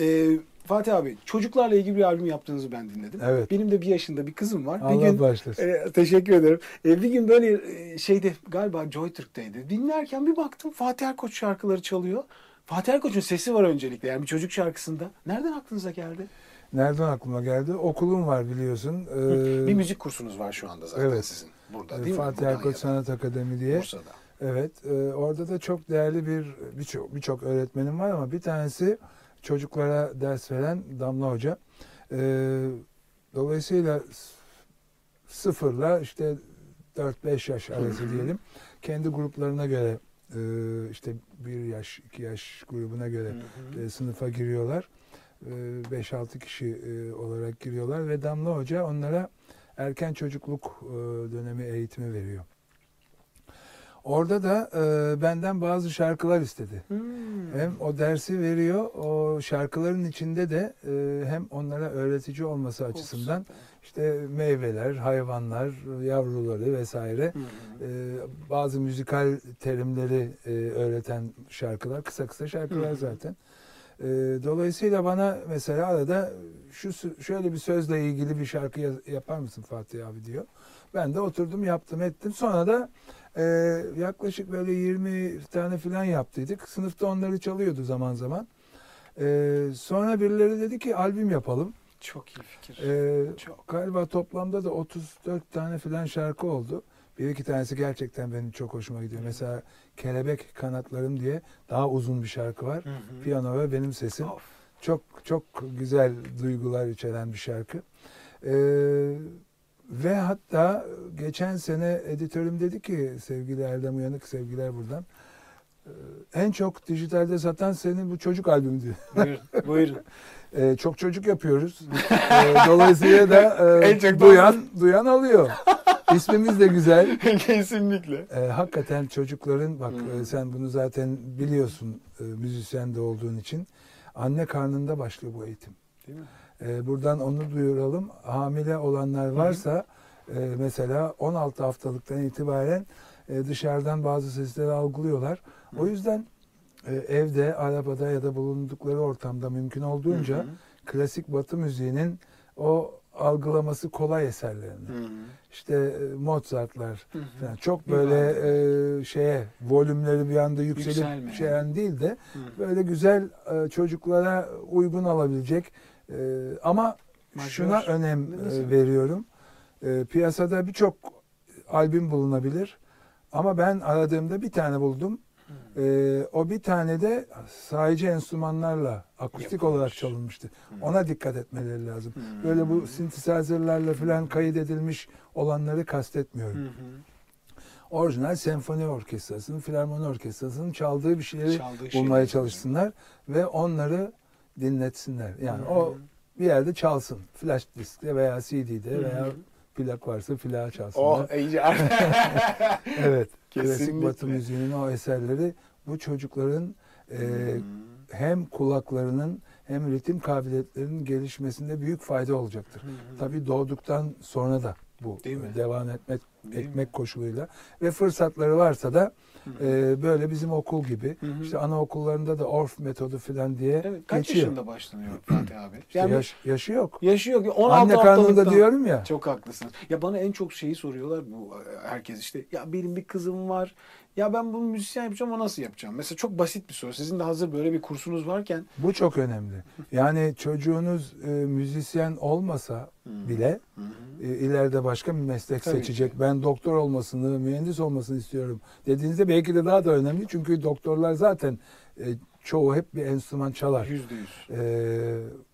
Ee, Fatih abi çocuklarla ilgili bir albüm yaptığınızı ben dinledim. Evet. Benim de bir yaşında bir kızım var. bir Allah gün bağışlasın. e, teşekkür ederim. E, bir gün böyle e, şeyde galiba Joy Türk'teydi. Dinlerken bir baktım Fatih Erkoç şarkıları çalıyor. Fatih Erkoç'un sesi var öncelikle yani bir çocuk şarkısında. Nereden aklınıza geldi? Nereden aklıma geldi? Okulum var biliyorsun. Ee, bir müzik kursunuz var şu anda zaten evet. sizin burada değil mi? Fatih Erkoç Sanat Akademi diye. Bursa'da. Evet. e, orada da çok değerli bir birçok birçok öğretmenim var ama bir tanesi çocuklara ders veren Damla Hoca. E, dolayısıyla sıfırla işte 4-5 yaş arası <clears throat> diyelim. Kendi gruplarına göre e, işte bir yaş, iki yaş grubuna göre e, sınıfa giriyorlar. E, 5-6 kişi e, olarak giriyorlar ve Damla Hoca onlara erken çocukluk e, dönemi eğitimi veriyor. Orada da e, benden bazı şarkılar istedi. Hmm. Hem o dersi veriyor, o şarkıların içinde de e, hem onlara öğretici olması açısından işte meyveler, hayvanlar, yavruları vesaire e, bazı müzikal terimleri e, öğreten şarkılar, kısa kısa şarkılar Hı hı. zaten. E, dolayısıyla bana mesela arada şu şöyle bir sözle ilgili bir şarkı yapar mısın Fatih abi diyor. Ben de oturdum yaptım ettim. Sonra da e, yaklaşık böyle 20 tane falan yaptıydık. Sınıfta onları çalıyordu zaman zaman. E, sonra birileri dedi ki albüm yapalım. Çok iyi fikir. E, Çok. Galiba toplamda da 34 tane filan şarkı oldu. Bir iki tanesi gerçekten benim çok hoşuma gidiyor. Mesela Kelebek Kanatlarım diye daha uzun bir şarkı var. Hı hı. Piyano ve benim sesim. Of. Çok çok güzel duygular içeren bir şarkı. Ee, ve hatta geçen sene editörüm dedi ki sevgili Erdem Uyanık sevgiler buradan. "Ee, En çok dijitalde satan senin bu çocuk albümü diyor. <laughs> Buyurun. <laughs> Buyurun. Ee, çok çocuk yapıyoruz. Ee, dolayısıyla da <laughs> e, En çok duyan duyan alıyor. İsmimiz de güzel. Kesinlikle. Ee, hakikaten çocukların bak Hmm. e, sen bunu zaten biliyorsun e, müzisyen de olduğun için anne karnında başlıyor bu eğitim. Değil mi? Ee, buradan onu duyuralım. Hamile olanlar varsa e, mesela 16 haftalıktan itibaren e, dışarıdan bazı sesleri algılıyorlar. O yüzden e, evde, arabada ya da bulundukları ortamda mümkün olduğunca Hı hı. klasik batı müziğinin o algılaması kolay eserlerini. Hı hı. İşte e, Mozart'lar Hı hı. falan çok böyle e, şeye volümleri bir anda Yükselme. yükselip şeyen değil de Hı hı. böyle güzel e, çocuklara uygun alabilecek e, ama Majör. şuna önem Ne e, veriyorum. E, piyasada birçok albüm bulunabilir ama ben aradığımda bir tane buldum. E, o bir tane de sadece enstrümanlarla akustik Yapılmış. olarak çalınmıştı. Hı. Ona dikkat etmeleri lazım. Hı. Böyle bu synthesizer'larla falan kaydedilmiş olanları kastetmiyorum. Hı. Orijinal senfoni orkestrasının, filarmoni orkestrasının çaldığı bir şeyleri Çaldığı bulmaya şeyleri. çalışsınlar ve onları dinletsinler. Yani Hı hı. o bir yerde çalsın. Flash diskte veya CD'de Hı veya plak varsa plağa çalsınlar. Oh iyice. <laughs> Evet. Klasik Kesinlikle. Batı müziğinin o eserleri bu çocukların e, Hı. hem kulaklarının hem ritim kabiliyetlerinin gelişmesinde büyük fayda olacaktır. Tabii doğduktan sonra da bu Değil mi? devam etmek Değil mi? ekmek koşuluyla ve fırsatları varsa da Hı. e, böyle bizim okul gibi Hı hı. işte anaokullarında da orf metodu falan diye Evet, kaç geçiyor. yaşında başlanıyor Fatih abi? İşte Yani yaş- yaşı yok. yaşı yok. 16 Anne karnında diyorum ya. Çok haklısın. Ya bana en çok şeyi soruyorlar bu herkes işte. Ya benim bir kızım var. Ya ben bunu müzisyen yapacağım ama nasıl yapacağım? Mesela çok basit bir soru. Sizin de hazır böyle bir kursunuz varken. Bu çok önemli. Yani çocuğunuz e, müzisyen olmasa bile e, ileride başka bir meslek Tabii seçecek. ki. Ben doktor olmasını, mühendis olmasını istiyorum dediğinizde belki de daha da önemli. Çünkü doktorlar zaten e, çoğu hep bir enstrüman çalar. Yüzde yüz. E,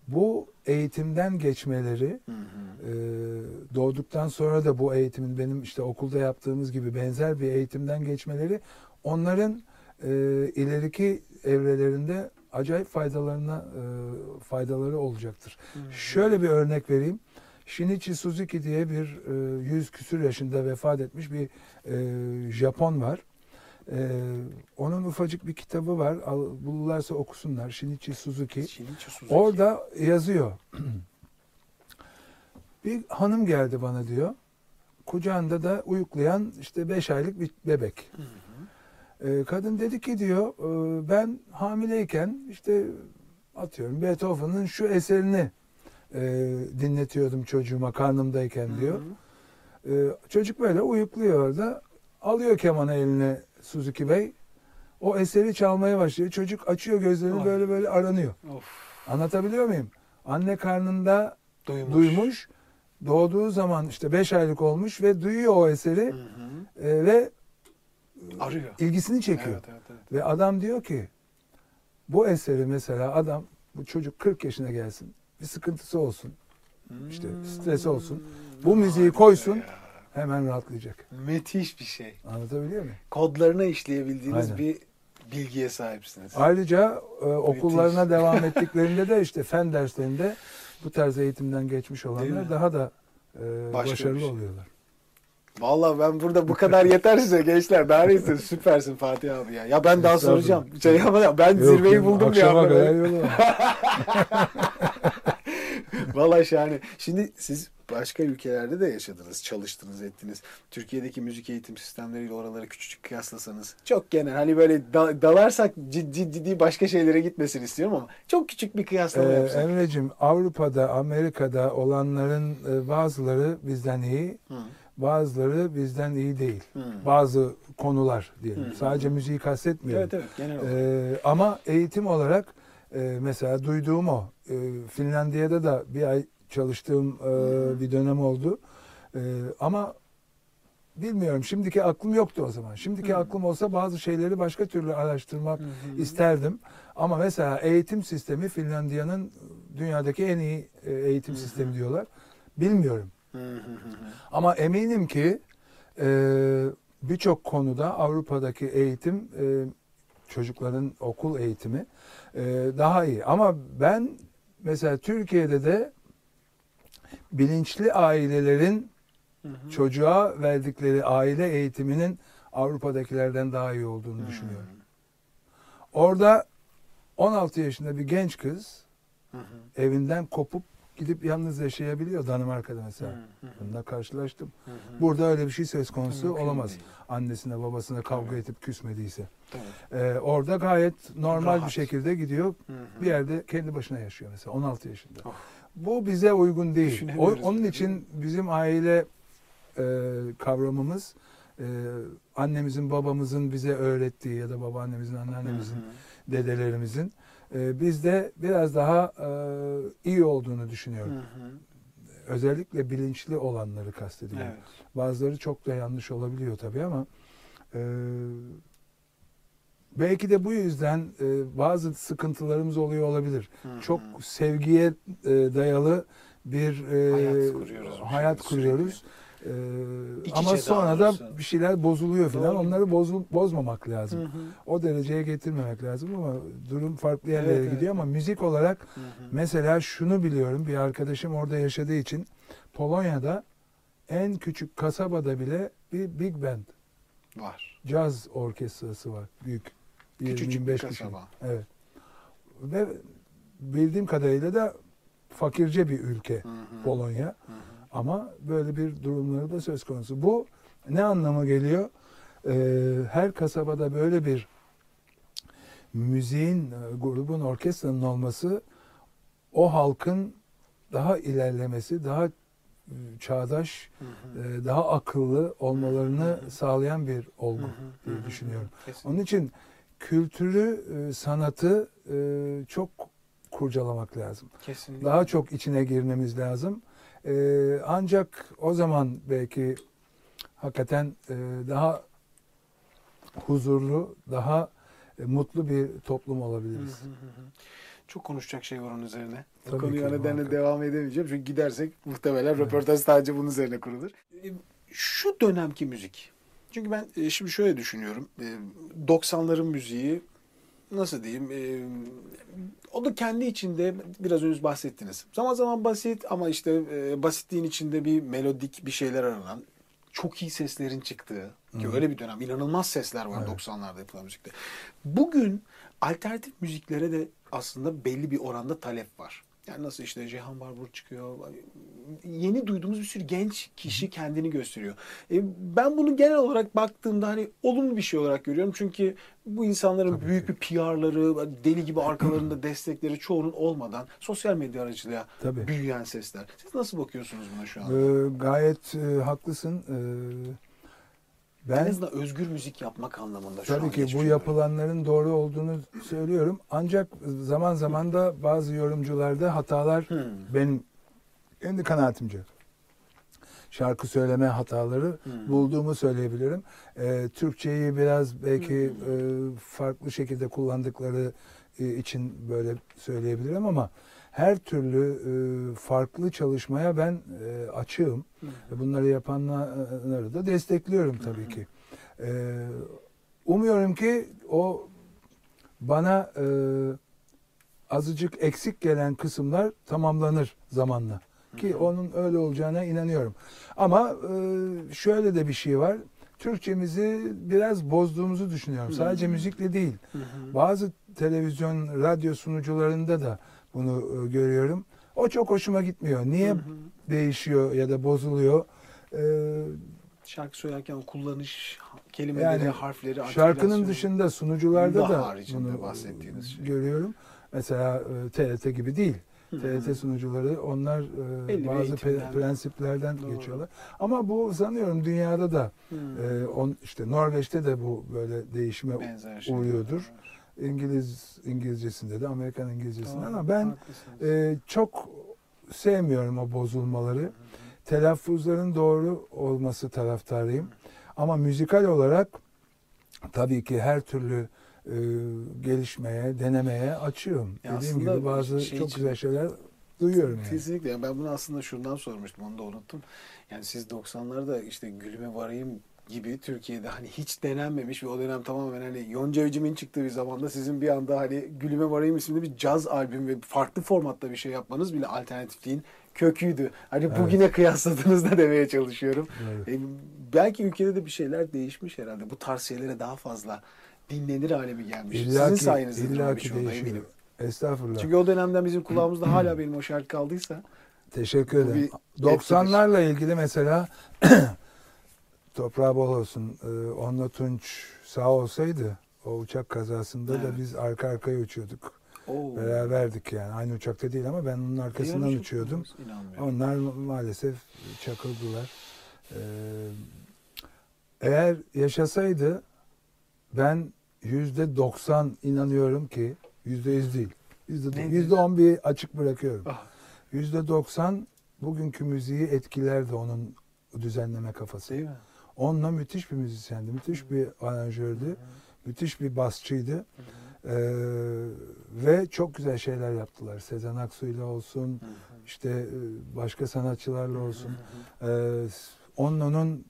bu eğitimden geçmeleri Hı hı. e, doğduktan sonra da bu eğitimin benim işte okulda yaptığımız gibi benzer bir eğitimden geçmeleri onların e, ileriki evrelerinde acayip faydalarına e, faydaları olacaktır. Hı. Şöyle bir örnek vereyim. Shinichi Suzuki diye bir e, yüz küsür yaşında vefat etmiş bir e, Japon var. E, onun ufacık bir kitabı var. Al, bulurlarsa okusunlar. Shinichi Suzuki. Shinichi Suzuki. Orada yazıyor. <clears throat> bir hanım geldi bana diyor. Kucağında da uyuklayan işte 5 aylık bir bebek. Hı hı. Ee, kadın dedi ki diyor "e, ben hamileyken işte atıyorum Beethoven'ın şu eserini e, dinletiyordum çocuğuma karnımdayken diyor. Hı hı. Ee, çocuk böyle uyukluyor orada. Alıyor kemanı eline Suzuki Bey. O eseri çalmaya başlıyor. Çocuk açıyor gözlerini Ay. böyle böyle aranıyor. Of. Anlatabiliyor muyum? Anne karnında Duymuş. duymuş. Doğduğu zaman işte 5 aylık olmuş ve duyuyor o eseri Hı hı. e, ve Arıyor. ilgisini çekiyor. Evet, evet, evet. Ve adam diyor ki bu eseri mesela adam bu çocuk 40 yaşına gelsin. Bir sıkıntısı olsun. İşte stresi olsun. Bu müziği koysun. ya. Hemen rahatlayacak. Müthiş bir şey. Anlatabiliyor muyum? Kodlarına işleyebildiğiniz Aynen. bir bilgiye sahipsiniz. Ayrıca e, okullarına <laughs> devam ettiklerinde de işte fen derslerinde bu tarz eğitimden geçmiş olanlar daha da e, Başka başarılı şey. oluyorlar. Vallahi ben burada bu kadar <laughs> yeter size gençler. Daha ne istiyorsun? Süpersin Fatih abi ya. Ya ben daha soracağım. Şey ama ben Yok, zirveyi buldum ya. Akşama kadar. <laughs> Vallahi şahane. Şimdi siz başka ülkelerde de yaşadınız, çalıştınız, ettiniz. Türkiye'deki müzik eğitim sistemleriyle oraları küçücük kıyaslasanız. Çok genel. Hani böyle da- dalarsak ciddi ciddi başka şeylere gitmesin istiyorum ama çok küçük bir kıyaslama Ee, yapsak. Emre'cim Avrupa'da, Amerika'da olanların e, bazıları bizden iyi, Hı, bazıları bizden iyi değil. hı. Bazı konular diyelim. Hı. Sadece müziği kastetmiyorum. Evet evet genel olarak. Ee, ama eğitim olarak e, mesela duyduğum o. E, Finlandiya'da da bir ay çalıştığım e, bir dönem oldu. E, ama bilmiyorum şimdiki aklım yoktu o zaman. Şimdiki Hı. aklım olsa bazı şeyleri başka türlü araştırmak Hı hı. isterdim. Ama mesela eğitim sistemi Finlandiya'nın dünyadaki en iyi e, eğitim Hı hı. sistemi diyorlar. Bilmiyorum. Hı hı hı hı. Ama eminim ki e, birçok konuda Avrupa'daki eğitim e, çocukların okul eğitimi e, daha iyi. Ama ben mesela Türkiye'de de bilinçli ailelerin Hı hı. çocuğa verdikleri aile eğitiminin Avrupa'dakilerden daha iyi olduğunu Hı. düşünüyorum. Orada 16 yaşında bir genç kız Hı hı. evinden kopup gidip yalnız yaşayabiliyor Danimarka'da mesela. Hı hı. Bununla karşılaştım. Hı hı. Burada öyle bir şey söz konusu Mümkün olamaz. değil. Annesine babasına kavga Evet. edip küsmediyse. Ee, orada gayet normal Rahat. bir şekilde gidiyor. Hı hı. Bir yerde kendi başına yaşıyor mesela 16 yaşında. Oh. Bu bize uygun değil. O, onun için bizim aile e, kavramımız e, annemizin babamızın bize öğrettiği ya da babaannemizin anneannemizin Hı hı. dedelerimizin e, bizde biraz daha e, iyi olduğunu Hı düşünüyorum. hı. Özellikle bilinçli olanları kastediyorum. Evet. Bazıları çok da yanlış olabiliyor tabii ama e, belki de bu yüzden e, bazı sıkıntılarımız oluyor olabilir. Hı hı. Çok sevgiye e, dayalı bir e, Hayat kuruyoruz hayat kuruyoruz. E, ama sonra da bir şeyler bozuluyor falan. Doğru. Onları bozul, bozmamak lazım. Hı hı. O dereceye getirmemek lazım ama durum farklı Evet, yerlere evet. gidiyor ama müzik olarak Hı hı. Mesela şunu biliyorum bir arkadaşım orada yaşadığı için Polonya'da en küçük kasabada bile bir big band, Var. caz orkestrası var. Büyük. Küçücük bir 25 kişi. kasaba. Evet. Ve bildiğim kadarıyla da fakirce bir ülke Hı hı. Polonya. Hı hı. Ama böyle bir durumları da söz konusu. Bu Ne anlamı geliyor? Ee, her kasabada böyle bir müziğin, e, grubun, orkestranın olması o halkın daha ilerlemesi, daha e, çağdaş, Hı hı. e, daha akıllı olmalarını Hı hı. sağlayan bir olgu Hı hı, diye düşünüyorum. kesinlikle. Onun için kültürü, e, sanatı e, çok kurcalamak lazım. Kesinlikle. Daha çok içine girmemiz lazım. E, ancak o zaman belki hakikaten daha huzurlu, daha mutlu bir toplum hı olabiliriz. hı hı. Çok konuşacak şey var onun üzerine. Tabii o nedenle muhakkak. devam edemeyeceğim. Çünkü gidersek muhtemelen Evet. röportaj sadece bunun üzerine kurulur. Şu dönemki müzik. Çünkü ben e, şimdi şöyle düşünüyorum. E, 90'ların müziği nasıl diyeyim? e, O da kendi içinde biraz önce bahsettiniz. Zaman zaman basit ama işte e, basitliğin içinde bir melodik bir şeyler aranan çok iyi seslerin çıktığı ki Hı. öyle bir dönem inanılmaz sesler var Evet. 90'larda yapılan müzikte. Bugün alternatif müziklere de aslında belli bir oranda talep var. Yani nasıl işte Cihan Barbur çıkıyor. Yeni duyduğumuz bir sürü genç kişi kendini gösteriyor. E, ben bunu genel olarak baktığımda hani olumlu bir şey olarak görüyorum. Çünkü bu insanların Tabii büyük ki. bir PR'ları, deli gibi <clears throat> arkalarında destekleri çoğunun olmadan sosyal medya aracılığıyla Tabii. büyüyen sesler. Siz nasıl bakıyorsunuz buna şu an? E, gayet e, haklısın. E, en ben azından özgür müzik yapmak anlamında şu Tabii ki bu yapılanların doğru olduğunu söylüyorum. Ancak zaman zaman da bazı yorumcularda hatalar Hmm. benim kendi kanaatimce şarkı söyleme hataları Hmm. bulduğumu söyleyebilirim. Ee, Türkçeyi biraz belki Hmm. e, farklı şekilde kullandıkları e, için böyle söyleyebilirim ama her türlü e, farklı çalışmaya ben e, açığım. Ve Bunları yapanları da destekliyorum tabii ki. Umuyorum ki o bana e, azıcık eksik gelen kısımlar tamamlanır zamanla. Ki onun öyle olacağına inanıyorum. Ama e, şöyle de bir şey var. Türkçemizi biraz bozduğumuzu düşünüyorum. Sadece müzikle değil. Bazı televizyon, radyo sunucularında da bunu e, görüyorum. O çok hoşuma gitmiyor. Niye Hı hı. değişiyor ya da bozuluyor? Ee, Şarkı söylerken o kullanış, kelimeleri, Yani harfleri, şarkının dışında sunucularda da bunu bahsettiğiniz şey. görüyorum. Mesela e, TRT gibi değil. Hı hı. TRT sunucuları onlar e, bazı pe- prensiplerden Doğru. geçiyorlar. Ama bu sanıyorum dünyada da Hı. e, on, işte Norveç'te de bu böyle değişime uğruyordur. var. İngiliz İngilizcesinde de Amerikan İngilizcesinde Doğru, ama ben e, çok sevmiyorum o bozulmaları. Hı hı. telaffuzların doğru olması taraftarıyım. Ama müzikal olarak tabii ki her türlü e, gelişmeye, denemeye açığım. Ya Dediğim gibi bazı şey çok için- güzel şeyler duyuyorum yani. Kesinlikle. Yani ben bunu aslında şundan sormuştum. Onu da unuttum. Yani siz 90'larda işte Gülüme Varayım gibi Türkiye'de hani hiç denenmemiş ve o dönem tamamen hani Yonca Evcim'in çıktığı bir zamanda sizin bir anda hani Gülüme Varayım isimli bir caz albüm ve farklı formatta bir şey yapmanız bile alternatifliğin köküydü. Hani Evet. bugüne kıyasladığınızda demeye çalışıyorum. Evet. E, belki ülkede de bir şeyler değişmiş herhalde. Bu tarz şeylere daha fazla dinlenir hale mi gelmiş? İlla Sizin sayenizde illa bir ki oldu değişiyor. eminim. Estağfurullah. Çünkü o dönemden bizim kulağımızda hala <clears throat> benim o şarkı kaldıysa Teşekkür ederim. bir 90'larla ilgili mesela <clears throat> toprağı bol olsun. E, Onunla Tunç sağ olsaydı o uçak kazasında da Evet. biz arka arkaya uçuyorduk. Oo. Beraberdik yani. Aynı uçakta değil ama ben onun arkasından Yarışık uçuyordum. Onlar maalesef çakıldılar. Ee, eğer yaşasaydı ben yüzde 90 inanıyorum ki yüzde yüz değil. Yüzde on bir açık bırakıyorum. Ah, Yüzde 90 bugünkü müziği etkilerdi onun düzenleme kafası. değil mi? Onunla müthiş bir müzisyendi, müthiş bir aranjördü, müthiş bir basçıydı. Ee, ve çok güzel şeyler yaptılar. Sezen Aksu'yla olsun, işte e, başka sanatçılarla olsun. Ee, Onno'nun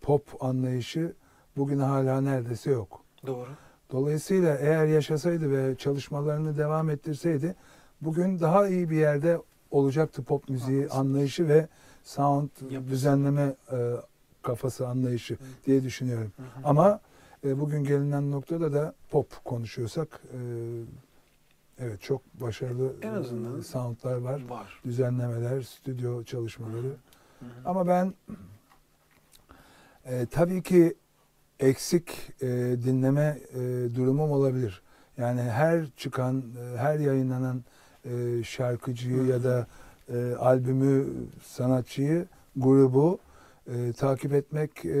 pop anlayışı bugün hala neredeyse yok. Doğru. Dolayısıyla eğer yaşasaydı ve çalışmalarını devam ettirseydi bugün daha iyi bir yerde olacaktı pop müziği Haklısınız. anlayışı ve sound Yapısı. düzenleme e, kafası anlayışı diye düşünüyorum. Ama e, bugün gelinen noktada da pop konuşuyorsak e, evet çok başarılı En azından e, soundlar var. var. Düzenlemeler, stüdyo çalışmaları. Hı hı. Ama ben E, tabii ki eksik e, dinleme e, durumum olabilir. Yani her çıkan, e, her yayınlanan e, şarkıcıyı ya da e, albümü, sanatçıyı, grubu e, takip etmek e,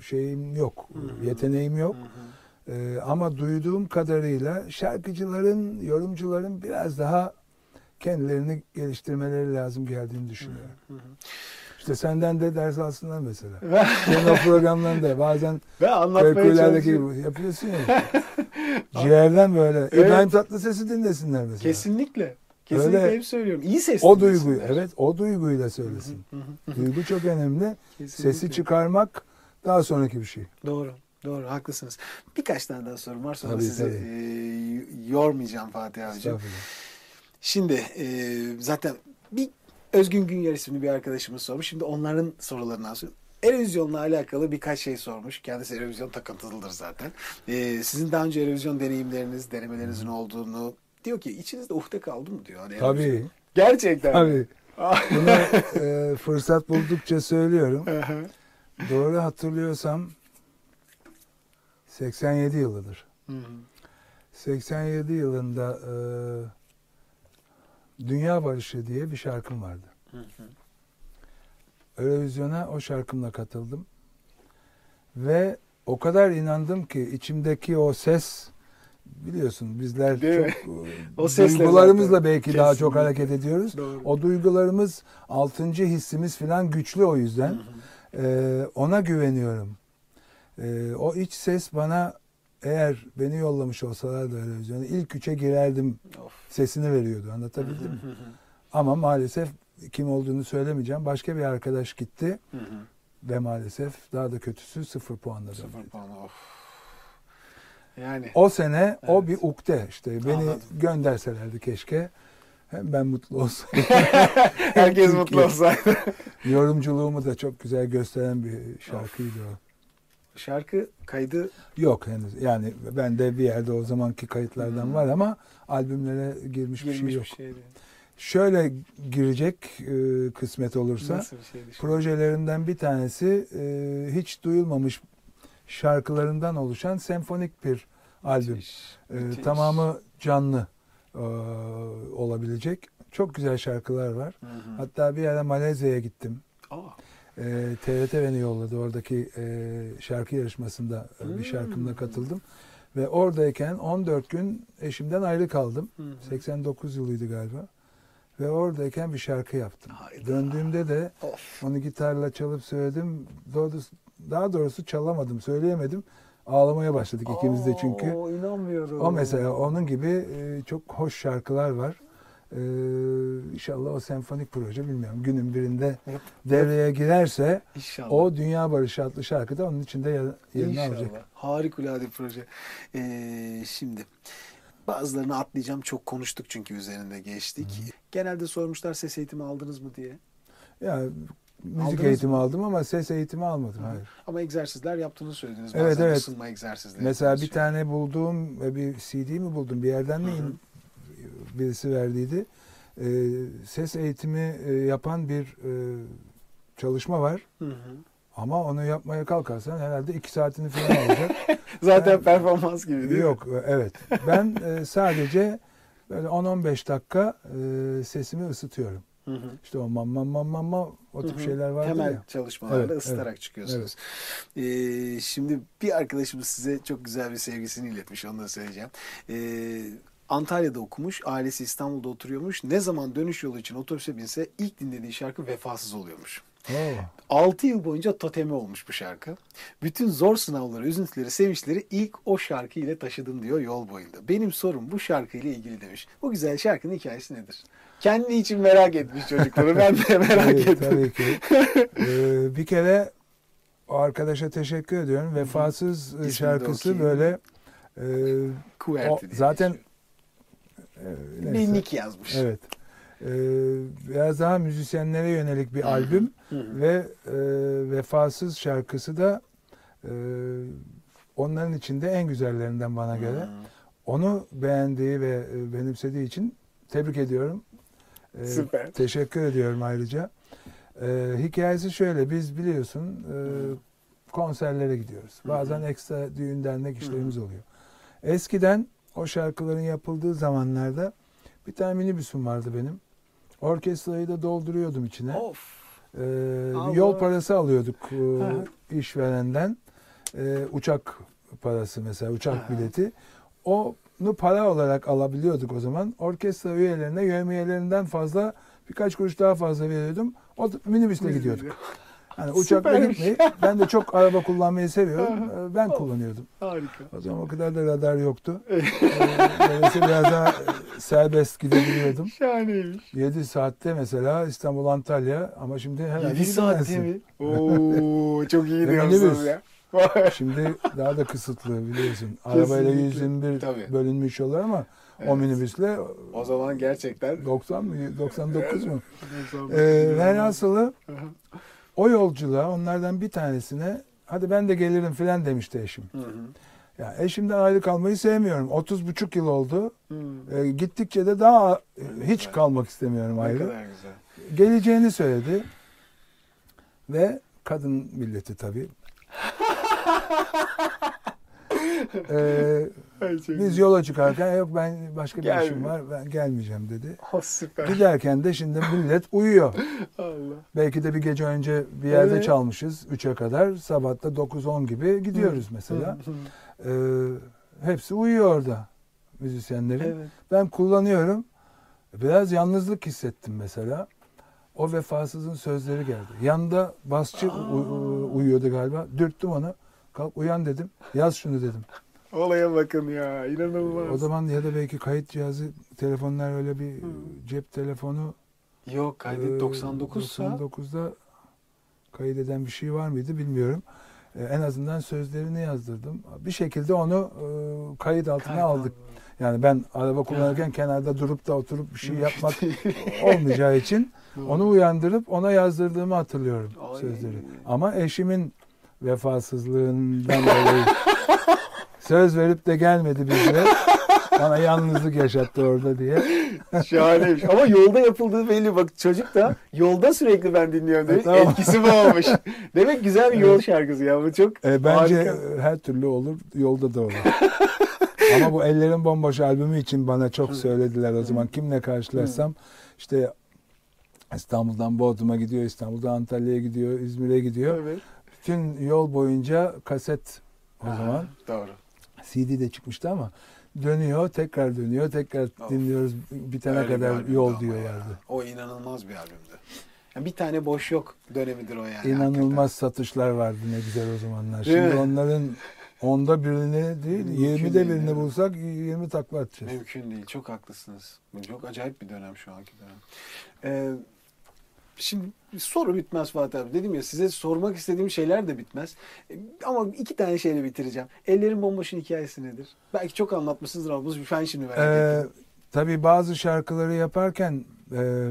şeyim yok, Hı hı. yeteneğim yok. Hı hı. E, ama duyduğum kadarıyla şarkıcıların, yorumcuların biraz daha kendilerini geliştirmeleri lazım geldiğini düşünüyorum. Hı hı. İşte senden de ders alsınlar mesela. <laughs> Ve, Senin o programlarında bazen köylerdeki yapıyorsun ya. <laughs> Ciğerden böyle. Evet. İbrahim Tatlıses'i dinlesinler mesela. Kesinlikle. Kesinlikle Öyle. hep söylüyorum. İyi sesli O duyguyu, evet o duyguyla söylesin. Duygu çok önemli. Kesinlikle. Sesi çıkarmak daha sonraki bir şey. Doğru. Doğru. Haklısınız. Birkaç tane daha sorum var. Sonra Tabii, sizi tabii. e, yormayacağım Fatih abicim. Şimdi e, zaten bir Özgün Günger isimli bir arkadaşımız sormuş. Şimdi onların sorularını soruyorum. Erevizyonla alakalı birkaç şey sormuş. Kendisi Erevizyon takıntılıdır zaten. E, sizin daha önce Erevizyon deneyimleriniz, denemelerinizin olduğunu diyor ki içinizde uhde kaldı mı diyor. Hani Tabii. Erevizyon. <laughs> Gerçekten. Tabii. <laughs> Bunu e, fırsat buldukça söylüyorum. Doğru hatırlıyorsam 87 yılıdır. Hı hı. 87 yılında e, Dünya Barışı diye bir şarkım vardı. Hı hı. Eurovizyona o şarkımla katıldım. Ve o kadar inandım ki içimdeki o ses biliyorsun bizler Değil çok e, <laughs> O duygularımızla zaten. belki daha çok Kesinlikle. hareket ediyoruz. Doğru. O duygularımız altıncı hissimiz falan güçlü o yüzden. Hı hı. Ee, ona güveniyorum. Ee, o iç ses bana eğer beni yollamış olsalardı televizyona ilk üçe girerdim Of. sesini veriyordu. Anlatabildim mi? Ama maalesef kim olduğunu söylemeyeceğim. Başka bir arkadaş gitti Hı hı. ve maalesef daha da kötüsü sıfır puanla Sıfır puan. Of. Yani. O sene o Evet. bir ukde işte beni Anladım. gönderselerdi keşke. Hem ben mutlu olsaydım. <laughs> Herkes Çünkü mutlu olsaydı. <laughs> Yorumculuğumu da çok güzel gösteren bir şarkıydı o. Şarkı kaydı Yok henüz. Yani ben de bir yerde o zamanki kayıtlardan Hmm. var ama albümlere girmiş, bir girmiş şey yok. bir şeydi. Şöyle girecek e, kısmet olursa Nasıl bir şeydi? şimdi? projelerinden bir tanesi e, hiç duyulmamış şarkılarından oluşan senfonik bir albüm. Müthiş, E, müthiş. tamamı canlı e, olabilecek. Çok güzel şarkılar var. Hı hı. Hatta bir ara Malezya'ya gittim. Aa, E, TRT beni yolladı. Oradaki e, şarkı yarışmasında e, bir Hmm. şarkımla katıldım. Ve oradayken 14 gün eşimden ayrı kaldım. hı hı. 89 yılıydı galiba. Ve oradayken bir şarkı yaptım. Hayda. Döndüğümde de Of. onu gitarla çalıp söyledim. Doğrusu, daha doğrusu çalamadım, söyleyemedim. Ağlamaya başladık ikimiz de çünkü. Oo, inanmıyorum. O mesela onun gibi e, çok hoş şarkılar var. E, inşallah o senfonik proje bilmiyorum günün birinde devreye girerse İnşallah. o Dünya Barışı adlı şarkı da onun içinde yer- yerini İnşallah. alacak. Harikulade proje. Ee, şimdi bazılarını atlayacağım. Çok konuştuk çünkü üzerinde geçtik. Genelde sormuşlar ses eğitimi aldınız mı diye. Ya müzik Aldınız eğitimi mı? aldım ama ses eğitimi almadım. Hayır. Ama egzersizler yaptığını söylediniz. Evet, Bazen evet. ısınma egzersizleri. Mesela bir tane bulduğum ve bir CD mi buldum bir yerden mi Hı hı. birisi verdiydi. Ee, ses eğitimi e, yapan bir e, çalışma var. Hı hı. Ama onu yapmaya kalkarsan herhalde iki saatini falan alacak. <laughs> Zaten Ben- performans gibi değil Yok e, evet. Ben e, sadece böyle 10-15 dakika e, sesimi ısıtıyorum. mi? Hı hı. İşte o mam mam mam mam o tip hı. şeyler vardır Temel ya. çalışmalarla Evet, ısıtarak çıkıyorsunuz. Ee, şimdi bir arkadaşımız size çok güzel bir sevgisini iletmiş. Onu da söyleyeceğim. Ee, Antalya'da okumuş. Ailesi İstanbul'da oturuyormuş. Ne zaman dönüş yolu için otobüse binse ilk dinlediği şarkı Vefasız oluyormuş. Oo. 6 yıl boyunca totemi olmuş bu şarkı. Bütün zor sınavları, üzüntüleri, sevinçleri ilk o şarkı ile taşıdım diyor yol boyunda. Benim sorum bu şarkı ile ilgili demiş. Bu güzel şarkının hikayesi nedir? Kendi için merak etmiş çocukları. Ben de <laughs> merak Tabii, ettim. tabii ki. <laughs> Ee, bir kere o arkadaşa teşekkür ediyorum. Vefasız İsmini de şarkısı böyle e, O zaten- e, bir nick yazmış. Evet. Ee, biraz daha müzisyenlere yönelik bir albüm ve e, Vefasız şarkısı da e, onların içinde en güzellerinden bana göre. Onu beğendiği ve e, benimsediği için tebrik ediyorum. Ee, Süper. Teşekkür ediyorum ayrıca. Ee, hikayesi şöyle. Biz biliyorsun e, konserlere gidiyoruz. Bazen ekstra düğün dernek işlerimiz oluyor. Eskiden o şarkıların yapıldığı zamanlarda bir tane minibüsüm vardı benim. Orkestrayı da dolduruyordum içine. Of. Ee, Allah. yol parası alıyorduk e, işverenden. Ee, uçak parası mesela uçak hı. bileti. Onu para olarak alabiliyorduk o zaman. Orkestra üyelerine yövmiyelerinden fazla birkaç kuruş daha fazla veriyordum. O minibüsle gidiyorduk. Hani <laughs> uçakla gitmeyi ben de çok araba kullanmayı seviyorum. Ee, ben kullanıyordum. Harika. O zaman o kadar da radar yoktu. <laughs> Ee, Dolayısıyla biraz daha e, serbest gidebiliyordum. Şahaneymiş. 7 saatte mesela İstanbul Antalya ama şimdi herhalde 7 saat mi? Oo çok iyi diyorsunuz ya. Şimdi daha da kısıtlı biliyorsun. <laughs> Arabayla Kesinlikle. 121 Tabii. bölünmüş yollar ama o Evet. minibüsle o zaman gerçekten 90 mı 99 mu? <laughs> Ee, velhasılı o yolculuğa onlardan bir tanesine hadi ben de gelirim filan demişti eşim. Hı hı. Ya eşimden ayrı kalmayı sevmiyorum. 30 buçuk yıl oldu. Ee, gittikçe de daha e, hiç güzel. kalmak istemiyorum Ne ayrı. kadar güzel. Geleceğini söyledi. Ve kadın milleti tabii. Ee, biz yola çıkarken yok ben başka bir işim Gelmiyor. var ben gelmeyeceğim dedi. Oh, süper. Giderken de şimdi millet uyuyor. Allah. Belki de bir gece önce bir yerde Evet. çalmışız 3'e kadar. Sabah da 9-10 gibi gidiyoruz mesela. Hı hı. Ee, hepsi uyuyor orada müzisyenlerin. Evet. Ben kullanıyorum. Biraz yalnızlık hissettim mesela. O vefasızın sözleri geldi. Yanında basçı Aa. uyuyordu galiba. Dürttüm onu. Kalk uyan dedim. Yaz şunu dedim. Olaya bakın ya. inanılmaz. O zaman ya da belki kayıt cihazı telefonlar öyle bir Hı. cep telefonu Yok kaydet e, 99 sa 99'da kaydeden bir şey var mıydı bilmiyorum. E, en azından sözlerini yazdırdım. Bir şekilde onu e, kayıt altına aldık. Yani ben araba kullanırken kenarda durup da oturup bir şey yapmak <laughs> olmayacağı için onu uyandırıp ona yazdırdığımı hatırlıyorum Ay. sözleri. Ama eşimin vefasızlığından dolayı <laughs> söz verip de gelmedi bize. Bana yalnızlık yaşattı orada diye. <laughs> Şahaneymiş. Ama yolda yapıldığı belli. Bak çocuk da yolda sürekli ben dinliyorum demiş. E, tamam. Etkisi bu olmuş. <laughs> Demek güzel bir yol şarkısı ya. Bu çok E, bence harika. her türlü olur, yolda da olur. Ama bu Ellerin Bomboş albümü için bana çok söylediler o zaman. Kimle karşılaşsam işte İstanbul'dan Bodrum'a gidiyor, İstanbul'dan Antalya'ya gidiyor, İzmir'e gidiyor. Evet. Bütün yol boyunca kaset o Ha, zaman. Doğru. CD de çıkmıştı ama dönüyor, tekrar dönüyor, tekrar Of. dinliyoruz bitene Öyle kadar yol diyor ya. O inanılmaz bir albümdü. Yani bir tane boş yok dönemidir o yani. İnanılmaz satışlar vardı ne güzel o zamanlar. Değil Şimdi mi? onların onda birini değil, yirmide değil birini yani. bulsak 20 takla atacağız. Mümkün değil. Çok haklısınız. Çok acayip bir dönem şu anki dönem. Ee, şimdi soru bitmez Fatih abi. Dedim ya size sormak istediğim şeyler de bitmez. Ee, Ama iki tane şeyle bitireceğim. Ellerin bomboşun hikayesi nedir? Belki çok anlatmışsınızdır ama bu ben şimdi merak Ee, ettim. tabii bazı şarkıları yaparken e,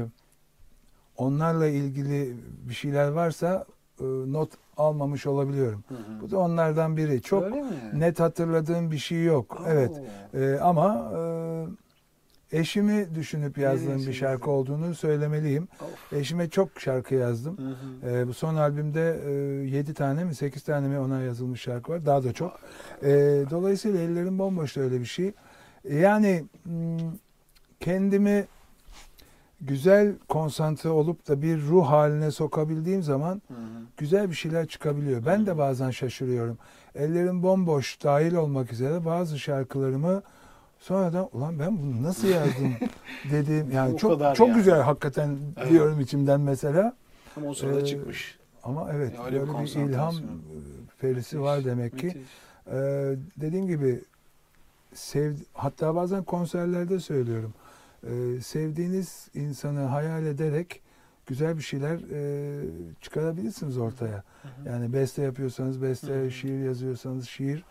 onlarla ilgili bir şeyler varsa e, not almamış olabiliyorum. Hı hı. Bu da onlardan biri. Çok net hatırladığım bir şey yok. Oo. Evet. E, ama e, eşimi düşünüp yazdığım bir şarkı olduğunu söylemeliyim. Of. Eşime çok şarkı yazdım. Hı hı. E, bu son albümde e, 7 tane mi 8 tane mi ona yazılmış şarkı var. Daha da çok. E, dolayısıyla ellerim bomboş öyle bir şey. Yani hmm, kendimi güzel konsantre olup da bir ruh haline sokabildiğim zaman Hı hı. güzel bir şeyler çıkabiliyor. Ben de bazen şaşırıyorum. Ellerim bomboş dahil olmak üzere bazı şarkılarımı sonradan ulan ben bunu nasıl yazdım <laughs> dediğim yani O çok çok yani. güzel hakikaten Evet. diyorum içimden mesela. Ama o sırada Ee, çıkmış. Ama evet Ya öyle bir böyle bir konsantrasyon. ilham e, perisi var demek ki. Ee, dediğim gibi sev hatta bazen konserlerde söylüyorum. Ee, sevdiğiniz insanı hayal ederek güzel bir şeyler e, çıkarabilirsiniz ortaya. Hı hı. Yani beste yapıyorsanız beste, Hı hı. şiir yazıyorsanız şiir.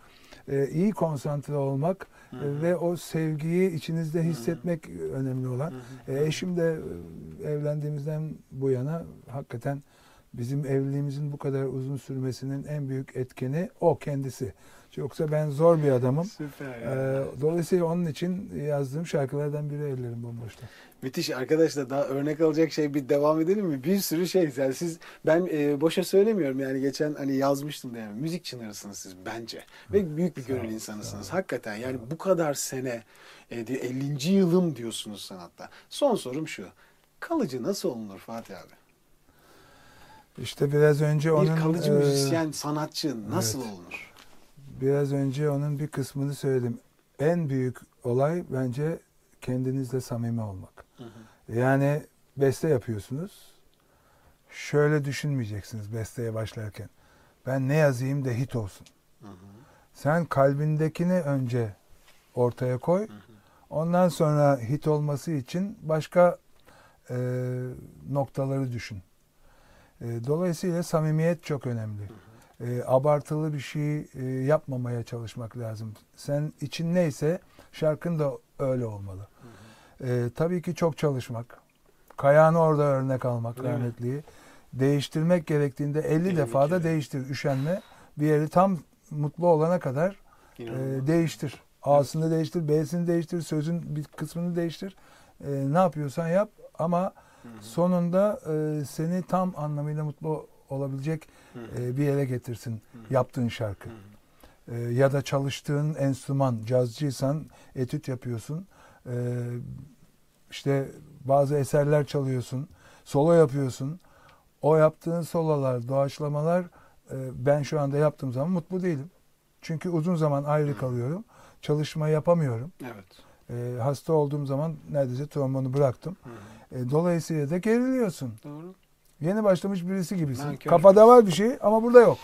Ee, iyi konsantre olmak Hı e, hı. ve o sevgiyi içinizde Hı hı. hissetmek önemli olan. Hı hı. E, eşim de e, evlendiğimizden bu yana hakikaten bizim evliliğimizin bu kadar uzun sürmesinin en büyük etkeni o kendisi. Yoksa ben zor bir adamım. Süper. ya. Ee, dolayısıyla onun için yazdığım şarkılardan biri Ellerim Bomboş'ta. Müthiş arkadaşlar daha örnek alacak şey bir devam edelim mi? Bir sürü şey. Yani siz ben e, boşa söylemiyorum yani geçen hani yazmıştım da yani müzik çınarısınız siz bence. Ve büyük bir gönül insanısınız. Hakikaten yani bu kadar sene e, de- 50. yılım diyorsunuz sanatta. Son sorum şu. Kalıcı nasıl olunur Fatih abi? İşte biraz önce onun bir kalıcı e, müzisyen, sanatçı nasıl evet. olunur? biraz önce onun bir kısmını söyledim. En büyük olay bence kendinizle samimi olmak. Hı hı. Yani beste yapıyorsunuz. Şöyle düşünmeyeceksiniz besteye başlarken. Ben ne yazayım da hit olsun. Hı hı. Sen kalbindekini önce ortaya koy. Hı hı. Ondan sonra hit olması için başka e, noktaları düşün. E, dolayısıyla samimiyet çok önemli. E, abartılı bir şey e, yapmamaya çalışmak lazım. Sen için neyse şarkın da öyle olmalı. E, tabii ki çok çalışmak. Kayağını orada örnek almak Değil mi? rahmetliyi. Değiştirmek gerektiğinde 50 50 defa da kere. değiştir. Üşenme. Bir yeri tam mutlu olana kadar e, değiştir. A'sını değiştir, B'sini değiştir, sözün bir kısmını değiştir. E, ne yapıyorsan yap ama Hı hı. sonunda e, seni tam anlamıyla mutlu olabilecek Hı hı. e, bir yere getirsin Hı hı. yaptığın şarkı. Hı hı. E, ya da çalıştığın enstrüman, cazcıysan etüt yapıyorsun. E, işte bazı eserler çalıyorsun, solo yapıyorsun. O yaptığın sololar, doğaçlamalar e, ben şu anda yaptığım zaman mutlu değilim. Çünkü uzun zaman ayrı kalıyorum. Çalışma yapamıyorum. Evet. E, hasta olduğum zaman neredeyse trombonu bıraktım. Hı. E, dolayısıyla da geriliyorsun. Doğru. Yeni başlamış birisi gibisin. Nankör. Kafada var bir şey ama burada yok.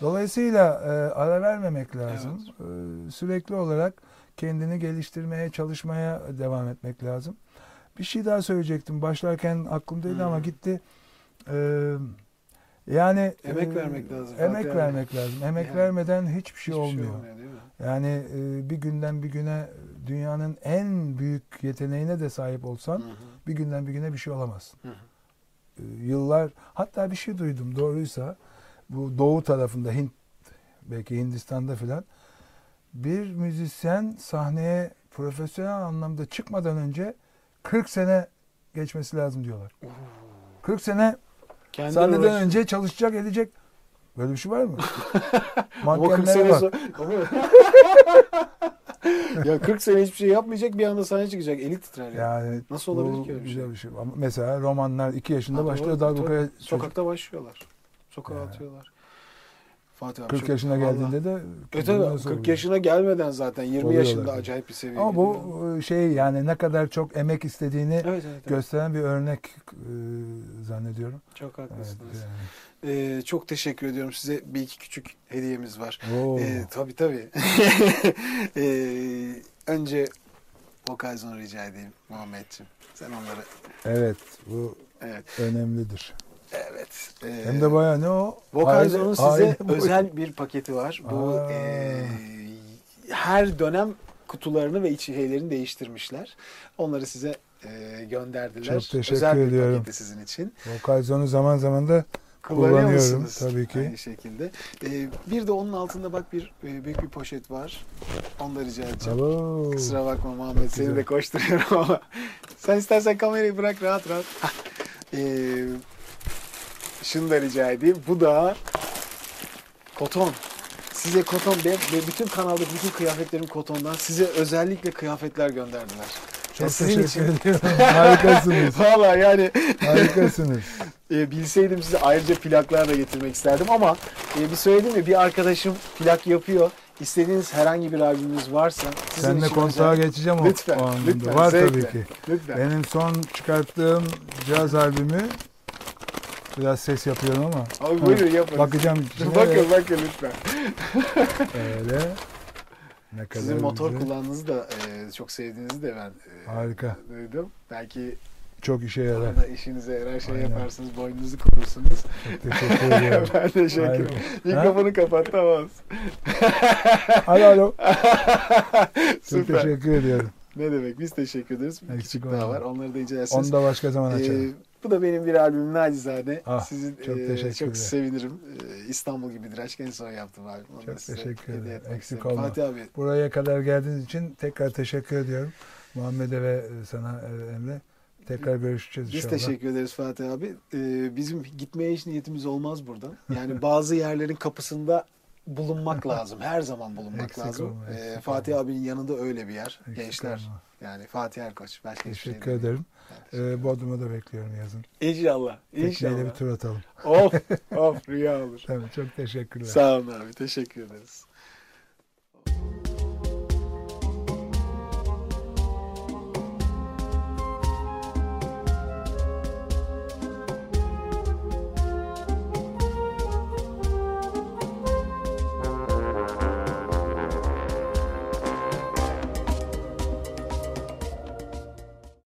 Dolayısıyla e, ara vermemek lazım. E, sürekli olarak kendini geliştirmeye, çalışmaya devam etmek lazım. Bir şey daha söyleyecektim. Başlarken aklımdaydı Hı. ama gitti. E, yani Emek e, vermek lazım. Emek Fatih vermek lazım. Emek Yani vermeden hiçbir şey Hiçbir olmuyor. değil mi? Yani e, bir günden bir güne dünyanın en büyük yeteneğine de sahip olsan Hı hı. bir günden bir güne bir şey olamazsın. Hı hı. E, yıllar hatta bir şey duydum doğruysa bu doğu tarafında Hint belki Hindistan'da filan bir müzisyen sahneye profesyonel anlamda çıkmadan önce 40 sene geçmesi lazım diyorlar. 40 sene Kendi sahneden uğraş- önce çalışacak edecek. Böyle bir şey var mı? <laughs> Ama 40 Mankenlere sene bak. <laughs> ya 40 sene hiçbir şey yapmayacak bir anda sahneye çıkacak. Eli titrer ya. Yani Nasıl olabilir ki öyle bir şey? bir şey. Ama mesela romanlar 2 yaşında Ha, başlıyor doğru, tabii. çocuk Sokakta başlıyorlar. Sokağa Ya. atıyorlar. Fatih abi 40 çok- yaşına geldiğinde de Evet, evet, nasıl 40 oluyor? yaşına gelmeden zaten 20 Oluyorlar yaşında tabii. acayip bir seviye. Ama bu e, şey yani ne kadar çok emek istediğini Evet evet. evet. gösteren bir örnek e, zannediyorum. Çok Evet, haklısınız. yani. Ee, çok teşekkür ediyorum size. Bir iki küçük hediyemiz var. Oo. Ee, tabii tabii. ee, <laughs> önce vokal zonu rica edeyim Muhammedciğim. Sen onları Evet bu evet önemlidir. Evet. Ee, Hem de baya ne o? Vokal Aile- Zone'un size aile <laughs> özel bir paketi var. Bu Aa. ee, her dönem kutularını ve içeriğlerini değiştirmişler. Onları size ee, gönderdiler. Çok teşekkür özel bir ediyorum. paketi sizin için. Vokal zonu zaman zaman da Kullanıyor Kullanıyorum, tabii ki. Aynı şekilde. Ee, bir de onun altında bak bir e, büyük bir poşet var. Onu da rica edeceğim. Alo. Kusura bakma Muhammed seni de koşturuyorum ama. <laughs> Sen istersen kamerayı bırak rahat rahat. Ee, <laughs> şunu da rica edeyim. Bu da koton. Size koton, ben, ben bütün kanaldaki bütün kıyafetlerim kotondan. Size özellikle kıyafetler gönderdiler. Çok sizin teşekkür ediyorum. Harikasınız. <laughs> Valla yani Harikasınız. <laughs> e, bilseydim size ayrıca plaklar da getirmek isterdim ama e, bir söyledim ya bir arkadaşım plak yapıyor. İstediğiniz herhangi bir albümünüz varsa sizin Seninle için kontağa özel- geçeceğim o, Lütfen, o anlamda. lütfen, Var zevkle. tabii ki. Lütfen. Benim son çıkarttığım caz albümü biraz ses yapıyorum ama Abi buyurun yapın. bakacağım <laughs> bakın bakın lütfen. <laughs> öyle ne kadar Sizin motor güzel. kullandığınızı da e, çok sevdiğinizi de ben e, Harika. duydum. Belki çok işe yarar. arada işinize yarar şey Aynen. yaparsınız, boynunuzu korursunuz. Çok teşekkür ediyorum. <laughs> ben teşekkür ederim. Mikrofonu kapat tamam. alo alo. Çok Süper. teşekkür ediyorum. Ne demek biz teşekkür ederiz. Bir Eksik küçük daha var. Onları da incelersiniz. Onu da başka zaman Ee, açalım. Bu da benim bir albüm nacizane. Ah, Sizin çok e, çok sevinirim. E, İstanbul gibidir aşk en son yaptım abi. Onu Çok teşekkür ederim. Eksik olma. Fatih abi Buraya kadar geldiğiniz için tekrar teşekkür ediyorum. Muhammed'e ve sana e, Emre. Tekrar görüşeceğiz Biz inşallah. teşekkür ederiz Fatih abi. Ee, bizim gitmeye hiç niyetimiz olmaz buradan. Yani <laughs> bazı yerlerin kapısında bulunmak lazım. Her zaman bulunmak Eksik lazım. olma, Ee, Fatih olma. abinin yanında öyle bir yer. Eksik Gençler. olma. Yani Fatih Erkoç. Şey Teşekkür değil. ederim. Ederim. Ee, Bodrum'a da bekliyorum yazın. İnşallah. Tekneyle İnşallah. bir tur atalım. of of rüya olur. <laughs> Tabii çok teşekkürler. Sağ olun abi. Teşekkür ederiz.